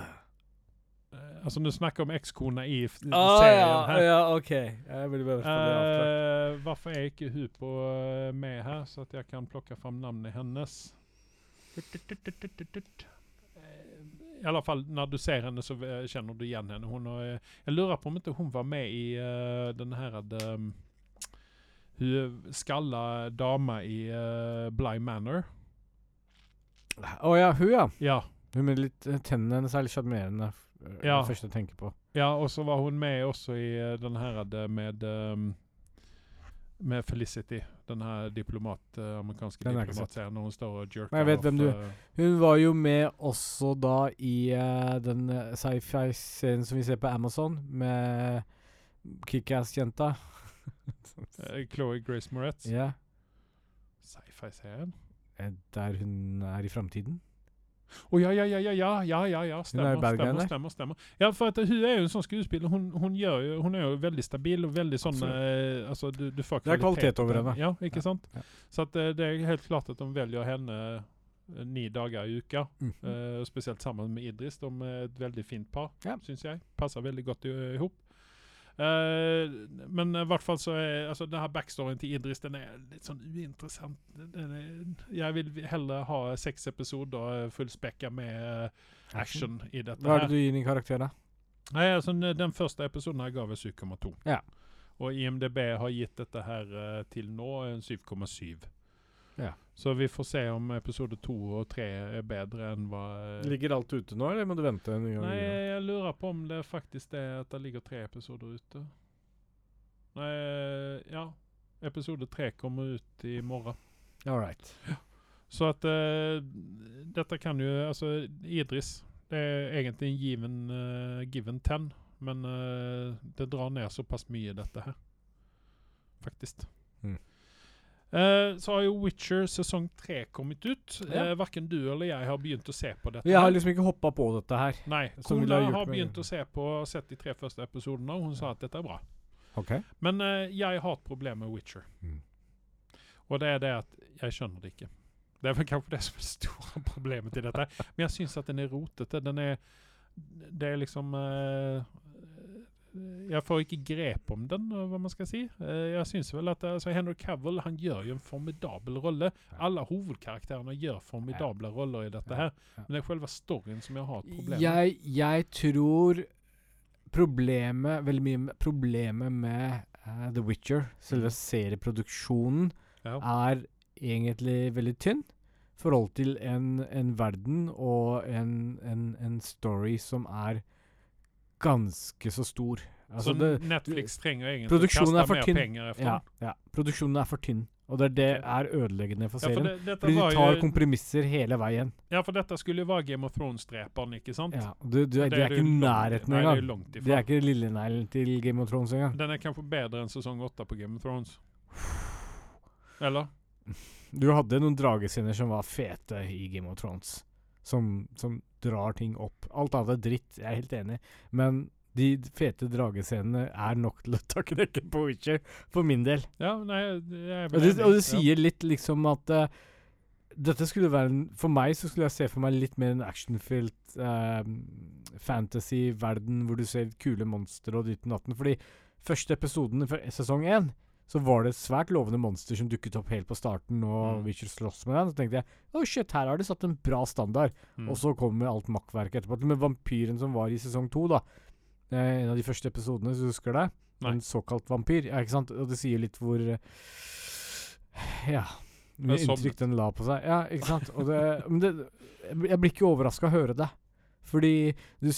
altså, du snakker om ekskona i ah serien her. ja, OK. Jeg vil bare få det avklart. Eh, varför är ikke hun på eh, med her, så at jeg kan plukke fram navnet hennes? Eh, I alle fall, når du ser henne så eh, kjenner du igjen henne. Hun har, eh, jeg lurer på om ikke hun var med i uh, den her um, Hun skalla dama i uh, Bly Manor. Å ja, hun, ja. Ja. Hun med litt eh, Tennene hennes er litt sjarmerende. Eh, Ja. Det første jeg tenker på. Ja, og så var hun med også i eh, den her eh, med um, med Felicity, den her diplomat, amerikanske diplomatserien, når hun står og jerker Men jeg vet off, hvem du- eh, Hun var jo med også da i uh, den sci-fi-serien som vi ser på Amazon, med Kickass-jenta. Chloe Grace Moretz. ja. Sci-fi-serien? eh, Der hun er i framtiden. Å ja, ja, ja, ja, ja, ja, ja, ja, Hun er stemmer, stemmer, stemmer. Ja, for at hun er jo en sånn skuespiller. Hun, hun, gjør jo, hun er jo veldig stabil og veldig sånn eh, altså, du, du får Det er kvalitet over henne. Ja, ikke Ja, sant? ja. Så at, eh, det er helt klart at de velger henne eh, ni dager i uka. Mhm. Eh, spesielt sammen med Idris. De er et veldig fint par, Ja. syns jeg. Passer veldig godt i- ihop. Eh, men i hvert fall så er altså, denne backstoryen til Idris den er litt sånn uinteressant. Den er, jeg vil heller ha seks episoder fullspekka med eh, action i dette. Hva er det du gir din karakter, da? Nei, altså, den- første episoden her ga vi 7,2. Ja. Og IMDb har gitt dette her uh, til nå en 7,7. Ja. Så vi får se om episode to og tre er bedre enn hva eh, Ligger alt ute nå, eller må du vente en gang? Nei, jeg lurer på om det faktisk er at det ligger tre episoder ute. Nei, ja. Episode tre kommer ut i morgen. All right. Så at uh, dette kan jo Altså, Idris Det er egentlig en given, uh, given ten, men uh, det drar ned såpass mye, dette her. Faktisk. Mm. Eh, så har jo Witcher sesong tre kommet ut. Ja. Uh, Verken du eller jeg har begynt å se på dette. Jeg har liksom ikke hoppa på dette her. Nei. Kona har, har begynt å se på og sett de tre første episodene, og hun sa at dette er bra. Okay. Men uh, jeg har et problem med Witcher. Mm. Og det er det at jeg skjønner det ikke. Det er vel kanskje det som er det store problemet til dette. Men jeg syns at den er rotete. Den er Det er liksom eh, Jeg får ikke grep om den, hva man skal si. Eh, jeg syns vel at altså, Henry Cavill han gjør jo en formidabel rolle. Alle hovedkarakterene gjør formidable roller i dette her. Men det er selve storyen som jeg har et problem med. Jeg, jeg tror problemet Veldig mye med- problemet med uh, The Witcher, selve serieproduksjonen, Ja. er egentlig veldig tynn. I forhold til en, en verden og en, en, en story som er ganske så stor. Altså så det, Netflix trenger egentlig å kaste er mer tynn. penger etter ja, ja. Produksjonen er for tynn. Og det er det er ødeleggende for Ja, for serien. det, fordi de tar jo, kompromisser hele veien. ja, for dette skulle jo være Game of Thrones-dreperen, ikke sant? Ja, du, du, Og det, er ikke i nærheten det er engang. langt Det er ikke lilleneglen til Game of Thrones engang. Den er kanskje bedre enn sesong åtte på Game of Thrones. Eller? Du hadde noen dragescener som var fete i Game of Thrones. Som, som drar ting opp. Alt annet er dritt, jeg er helt enig. Men de fete dragescenene er nok til å ta knekken på Witcher, for min del. Ja, nei, jeg Og det, og det Ja. sier litt liksom at uh, dette skulle være en For meg så skulle jeg se for meg litt mer en actionfylt uh, fantasy-verden hvor du ser kule monstre og ditt og datten. Fordi første episoden i sesong én så var det et svært lovende monster som dukket opp helt på starten, og Mm. Witcher slåss med den. Så tenkte jeg oh shit, her har de satt en bra standard. Mm. Og så kommer alt makkverket etterpå. Med vampyren som var i sesong to, da. Eh, en av de første episodene, hvis du husker det. Nei. En såkalt vampyr. Ja, ikke sant? Og det sier litt hvor eh, Ja. Mye inntrykk den la på seg. Ja, ikke sant? Det, men det Jeg blir ikke overraska å høre det. Fordi du,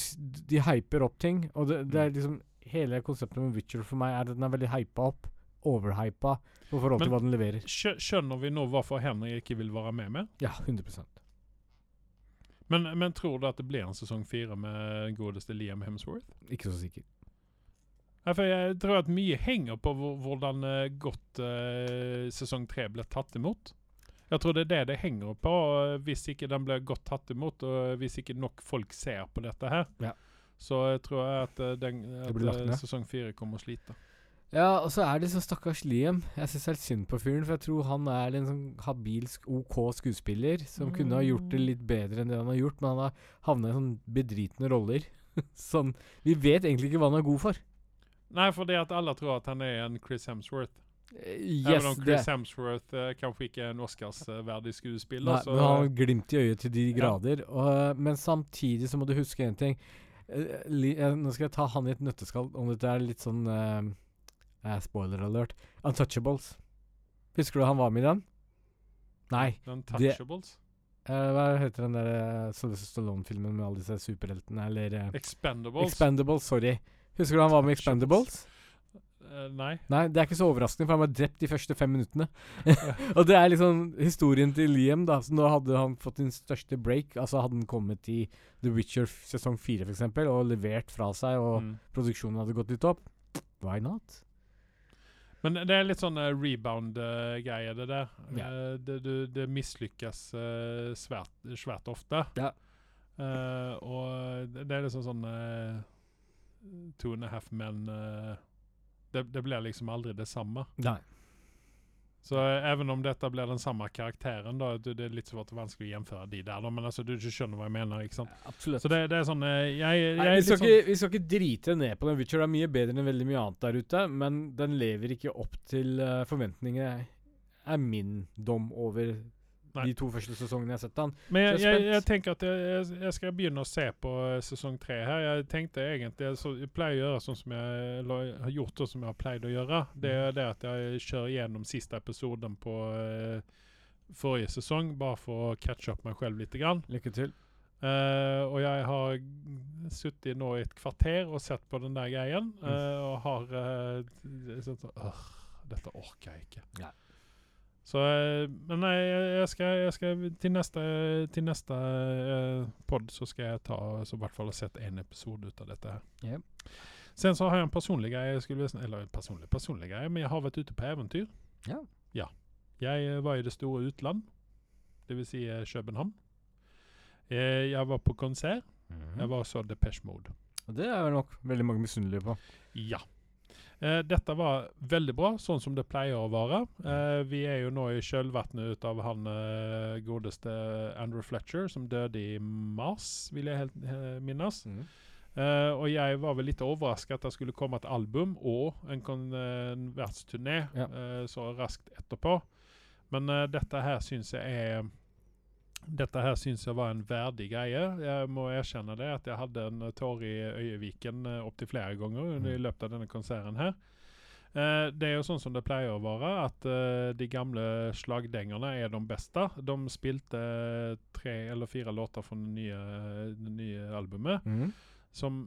de hyper opp ting, og det, det er liksom Hele konseptet med Witcher for meg er at den er veldig hypa opp. Overhypa på forhold til hva den leverer. Skjønner vi nå hvorfor Henry ikke vil være med med? Ja, 100% Men, men tror du at det blir en sesong fire med godeste Liam Hemsworth? Ikke så sikker. Ja, for jeg tror at mye henger på hvordan eh, godt uh, sesong tre ble tatt imot. Jeg tror det er det det henger på, eh, hvis ikke den blir godt tatt imot, og hvis ikke nok folk ser på dette her. Ja. Så jeg tror jeg at, den, at sesong fire kommer å slite. Ja, og så er det så stakkars Liam. Jeg syns helt synd på fyren, for jeg tror han er en sånn habilsk OK skuespiller som kunne ha gjort det litt bedre enn det han har gjort, men han har havna i sånn bedritne roller. sånn Vi vet egentlig ikke hva han er god for. Nei, for det at alle tror at han er en Chris Hemsworth. Yes, Even om om det Chris Hemsworth uh, kanskje ikke er en Oscarsverdig skuespiller. Nei, så, men han har glimt i øyet til de Ja. grader. Og, men samtidig så må du huske en ting. Uh, li, uh, nå skal jeg ta han i et nøtteskall, om dette er litt sånn eh, Spoiler alert. Untouchables. Husker du han var med i den? Nei. Untouchables? det- Eh, hva heter den der uh, Sylvester Stallone-filmen med alle disse superheltene? Eller eh, Expendables. Expendables, sorry. Husker du han var med i Expendables? Uh, nei. Nei, det er ikke så overraskende, for han var drept de første fem minuttene. og det er liksom historien til Liam, da. Så nå hadde han fått sin største break. Altså hadde han kommet i The Witcher sesong fire, f.eks., og levert fra seg, og Mm. produksjonen hadde gått litt opp. Why not? Men det er litt sånn uh, rebound-greie, det der. Ja. Eh, det, du, det mislykkes eh, svært, svært ofte. Ja. Uh, og det, det er liksom sånn uh, Two and a half men uh, det, det blir liksom aldri det samme. Nei. Så even även om dette blir den samme karakteren, da, det, er litt svårt vanskelig å gjenføre de der, da, men altså, du, skjønner hva jeg mener. ikke sant? Absolutt. Så det, det er sånn eh, Jeg, jeg, Nei, vi, skal sånn ikke, vi skal ikke drite ned på den. Witcher er mye bedre enn veldig mye annet der ute, men den lever ikke opp til uh, forventningene, er min dom over Nei. de to første sesongene jeg har sett den. Men jeg, jeg jeg, tenker at jeg, jeg, skal begynne å se på eh, sesong tre her. Jeg tenkte egentlig så, Jeg pleier å gjøre sånn som jeg eller, har gjort og som jeg har pleid å gjøre. Det er det at jeg kjører gjennom siste episoden på uh, forrige sesong, bare for å catche opp meg selv litt. Grann. Lykke til. Uh, og jeg har sittet nå i et kvarter og sett på den der greien, eh, og har uh, sånn, så, «Åh, Dette orker jeg ikke. Ja. Så eh, Men nei, jeg, jeg, skal, jeg skal Til neste, til neste uh, pod så skal jeg ta så i hvert fall ha sett én episode ut av dette. her. Yep. Sen så har jeg en personlig greie. Eller personlig, personlig greie, men jeg har vært ute på eventyr. Ja. ja. Jeg eh, var i det store utland, dvs. Si, eh, København. Eh, jeg var på konsert. Jeg var så Depeche Mode. Og det er vel nok veldig mange misunnelige på. Ja. Eh, dette var veldig bra, sånn som det pleier å være. Eh, vi er jo nå i kjølvannet ut av han eh, godeste Andrew Fletcher, som døde i mars, vil jeg helt eh, minnes. Eh, og jeg var vel litt overrasket at det skulle komme et album og en konvertsturné Ja. så raskt etterpå. Men dette her syns jeg er dette her syns jeg var en verdig greie. Jeg må erkjenne det at jeg hadde en eh, tåre i øyeviken uh, opptil flere ganger under, i Mm. løpet av denne konserten her. Uh, det er jo sånn som det pleier å være, at uh, de gamle slagdengerne er de beste. De spilte tre eller fire låter fra det nye, det nye albumet mm. som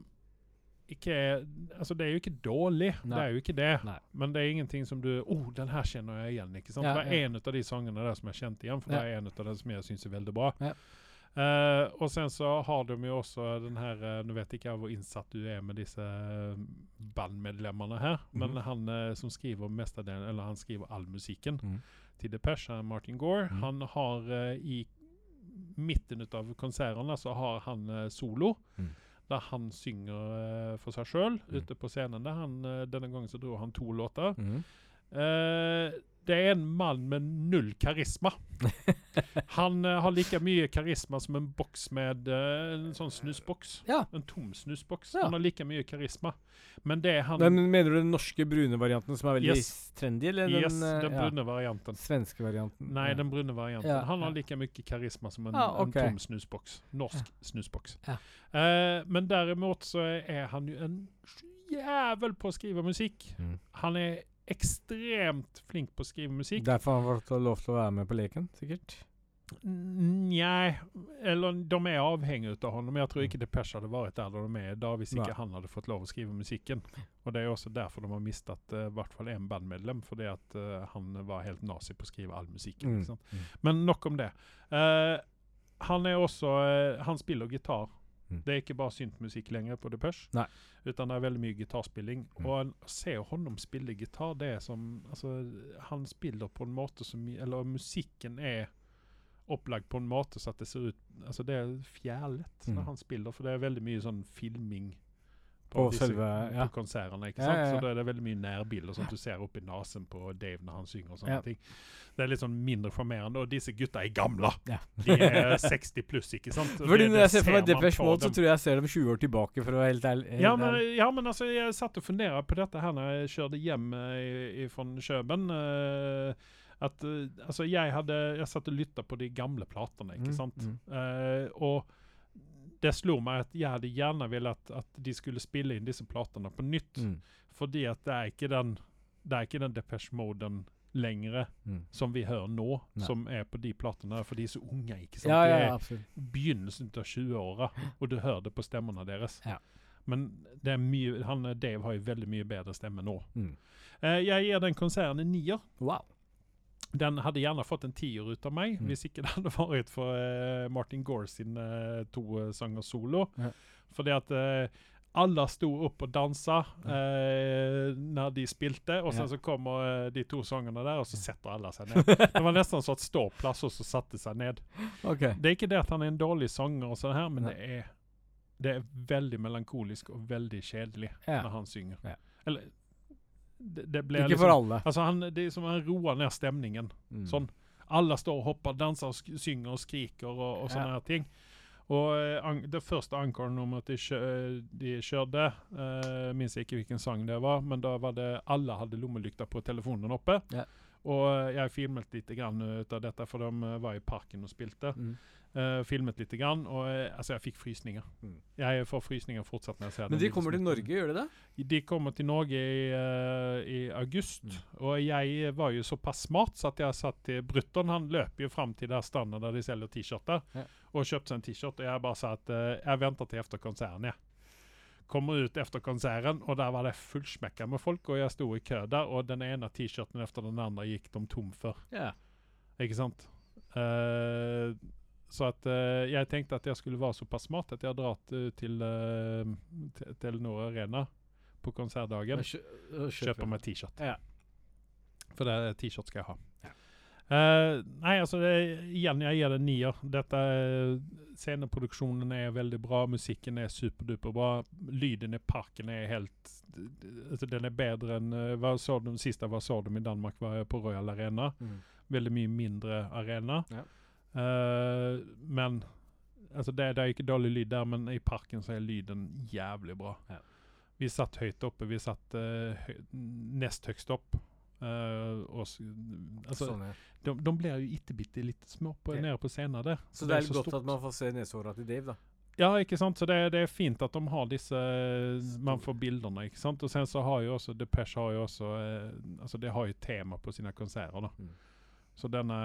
ikke Altså, det er jo ikke dårlig, Nei. det er jo ikke det. Nei. Men det er ingenting som du oh, den her kjenner jeg igjen. ikke sant? Ja, det er ja. en av de sangene der som jeg kjente igjen, for Ja. det er en av dem som jeg syns er veldig bra. Ja. Uh, og sen så har de jo også den her uh, Nå vet ikke jeg hvor innsatt du er med disse eh, bandmedlemmene her, men Mhm. han som skriver mestedelen, eller han skriver all musikken Mhm. til Depeche, Martin Gore, Mhm. han har i midten av konsertene så har han solo. Mhm. Der han synger eh, for seg sjøl mm. ute på scenen. Der han, eh, denne gangen så dro han to låter. Mm. Eh, det er en mann med null karisma. Han uh, har like mye karisma som en boks med uh, en sånn snusboks. Ja. En tom snusboks. Ja. Han har like mye karisma. Men det han Men mener du den norske brune varianten som er veldig Yes. trendy, eller Yes, den, eh, den ja, brune varianten. svenske varianten? Nei, den brune varianten. Han har like mye karisma som en, ah, okay. en tom snusboks. Norsk snusboks. Ja. Eh, men derimot så er han jo en jævel på å skrive musikk. Mm. Han er ekstremt flink på å skrive musikk. Derfor har han fått lov til å være med på leken, sikkert? Nei, eller de er avhengige av honom. Jeg tror Mm. ikke Depeche hadde vært der de er i dag hvis ikke Nei. han hadde fått lov å skrive musikken. Og det er også derfor de har mistet i i hvert fall én bandmedlem, fordi at uh, han var helt nazi på å skrive all musikken. Mm. Sant? Men nok om det. Uh, han er også eh, Han spiller gitar. Mm. Det er ikke bare syntmusikk lenger på Depeche, Nei. utan det er veldig mye gitarspilling. Mm. Og å se honom spille gitar, det er som altså, Han spiller på en måte som Eller musikken er opplagt på en måte så at det ser ut Altså Det er fjærlett Mm. når han spiller, for det er veldig mye sånn filming På selve- på ja. konsertene. ikke sant? ja, ja. Så da er det veldig mye nærbilder, sånn at du ser opp i nesen på Dave når han synger. og sånne ting. Det er litt sånn mindre formerende. Og disse gutta er gamle! De er 60 pluss, ikke sant? Og Fordi det- når jeg ser for meg Depeche Mode, så tror jeg jeg ser dem 20 år tilbake, for å være helt ærlig. ja men, ja, men altså, jeg satt og funderte på dette her når jeg kjørte hjem eh, fra Kjøben. eh, at eh, altså, jeg hadde Jeg satt og lytta på de gamle platene, ikke Mm, sant? mm. Eh, og det slo meg at jeg hadde gjerne villet at de skulle spille inn disse platene på nytt. Mm. Fordi at det er ikke den Det er ikke den Depeche Moden lenger Mm. som vi hører nå, Nei. som er på de platene. For de er så unge, ikke sant? Ja, ja, de ja, er begynnelsen av 20-åra, og du hører det på stemmene deres. Ja. Men det er mye, han, Dave har jo veldig mye bedre stemme nå. Mm. Eh, jeg gir den konserten en nier. Wow. Den hadde gjerne fått en tier ut av meg, Mm. hvis ikke det hadde vært for uh, Martin Gore sin uh, to eh, sanger solo. Ja. Fordi at uh, alle sto opp og dansa eh, når de spilte, og sen Ja. så kommer de to sangene der, og så setter alle seg ned. Det var nesten sånn at ståplass, og så satte seg ned. Okay. Det er ikke det at han er en dårlig sanger, og sånn her, men det er, det er veldig melankolisk og veldig kjedelig Ja. når han synger. Ja. Eller det, det blir Ikke for alle. Altså han, det er som han roer ned stemningen. Mm. Sånn. Alle står og hopper, danser, og synger og skriker og, og sånne Ja. ting. Og uh, det første encore-nummeret de, kjø de kjørte, uh, minns jeg ikke hvilken sang det var, men da var det alle hadde lommelykta på telefonen oppe. Ja. Og eh, jeg filmet litt grann ut av dette, for de var i parken og spilte. Mm. Eh, filmet litt grann, og eh, altså, jeg fikk frysninger. Mm. Jeg får frysninger fortsatt når jeg ser Men de kommer til. Norge, gjør de det? De kommer til Norge i, uh, i august. Mm. Og jeg var jo såpass smart så at jeg satt til brutter'n. Han løper jo fram til der standet der de selger T-skjorter, Ja. og kjøpte seg en T-skjort. Og jeg bare sa at uh, jeg venter til etter konserten, jeg. Kommer ut etter konserten, og der var det fullsmekka med folk. Og jeg sto i kø der, og den ene T-skjorten etter den andre gikk de tom for. Ja. Ikke sant? Eh, så at uh, jeg tenkte at jeg skulle være såpass smart at jeg har dratt uh, til uh, Telenor Arena på konsertdagen. Kjøper meg t-shirt. Ja. For det t-shirt skal jeg ha. Ja. Uh, nei, altså det, igjen, jeg gir det nier. Dette Sceneproduksjonen er veldig bra, musikken er superduper bra. Lyden i parken er helt altså Den er bedre enn hva så de siste hva så de i Danmark, var på Royal Arena. Mm. Veldig mye mindre arena. Ja. Eh, men altså det, det er ikke dårlig lyd der, men i parken så er lyden jævlig bra. Ja. Vi satt høyt oppe. Vi satt eh, høy, nest høyest opp. Uh, og altså, Sånn, ja. de, de blir jo ittebitte litt små på, Ja. nede på scenen der. Så det er så godt stort. at man får se neshåra til Dave, da. Ja, ikke sant? Så det, det er fint at de har disse Man får bildene, ikke sant? Og sen så har jo også Depeche har jo også eh, Altså, det har jo tema på sine konserter, da. Mm. Så denne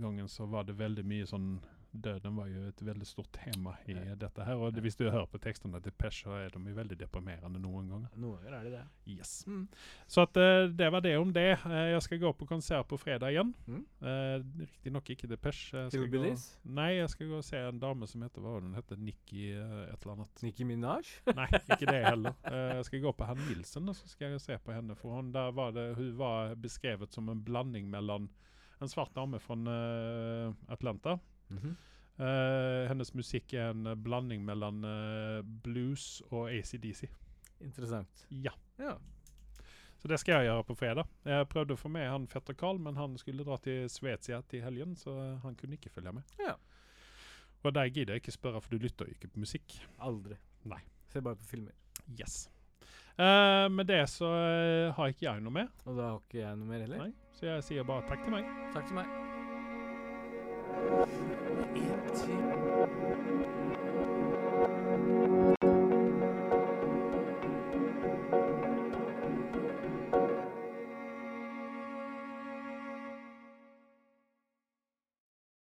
gangen så var det veldig mye sånn døden var jo et veldig stort tema i Ja. dette her. Og hvis du hører på tekstene til Pesh, så er de jo veldig deprimerende noen ganger. Noen ganger er de det. Yes. Mm. Så at, uh, det var det om det. Uh, jeg skal gå på konsert på fredag igjen. Mm. Uh, Riktignok ikke Depeche. Hillbillies? nei, jeg skal gå og se en dame som heter hva hun heter? Nikki uh, et eller annet. Nikki Minaj? Nei, ikke det heller. Jeg skal gå på Herr Nilsen og så skal jeg se på henne. For hun, var det, hun var beskrevet som en blanding mellom en svart dame fra eh, Atlanta. -hmm. Uh, hennes musikk er en blanding mellom uh, blues og ACDC. Interessant. Ja. Ja. Så det skal jeg gjøre på fredag. Jeg prøvde å få med han fetter Carl, men han skulle dra til Svetia til helgen, så han kunne ikke følge med. Ja. Og der gidder jeg ikke spørre, for du lytter ikke på musikk. Aldri. Nei. Ser bare på filmer. Yes. Uh, med det så har ikke jeg noe mer, Og da har ikke jeg noe mer heller. Nei. Så jeg sier bare takk til meg. Takk til meg.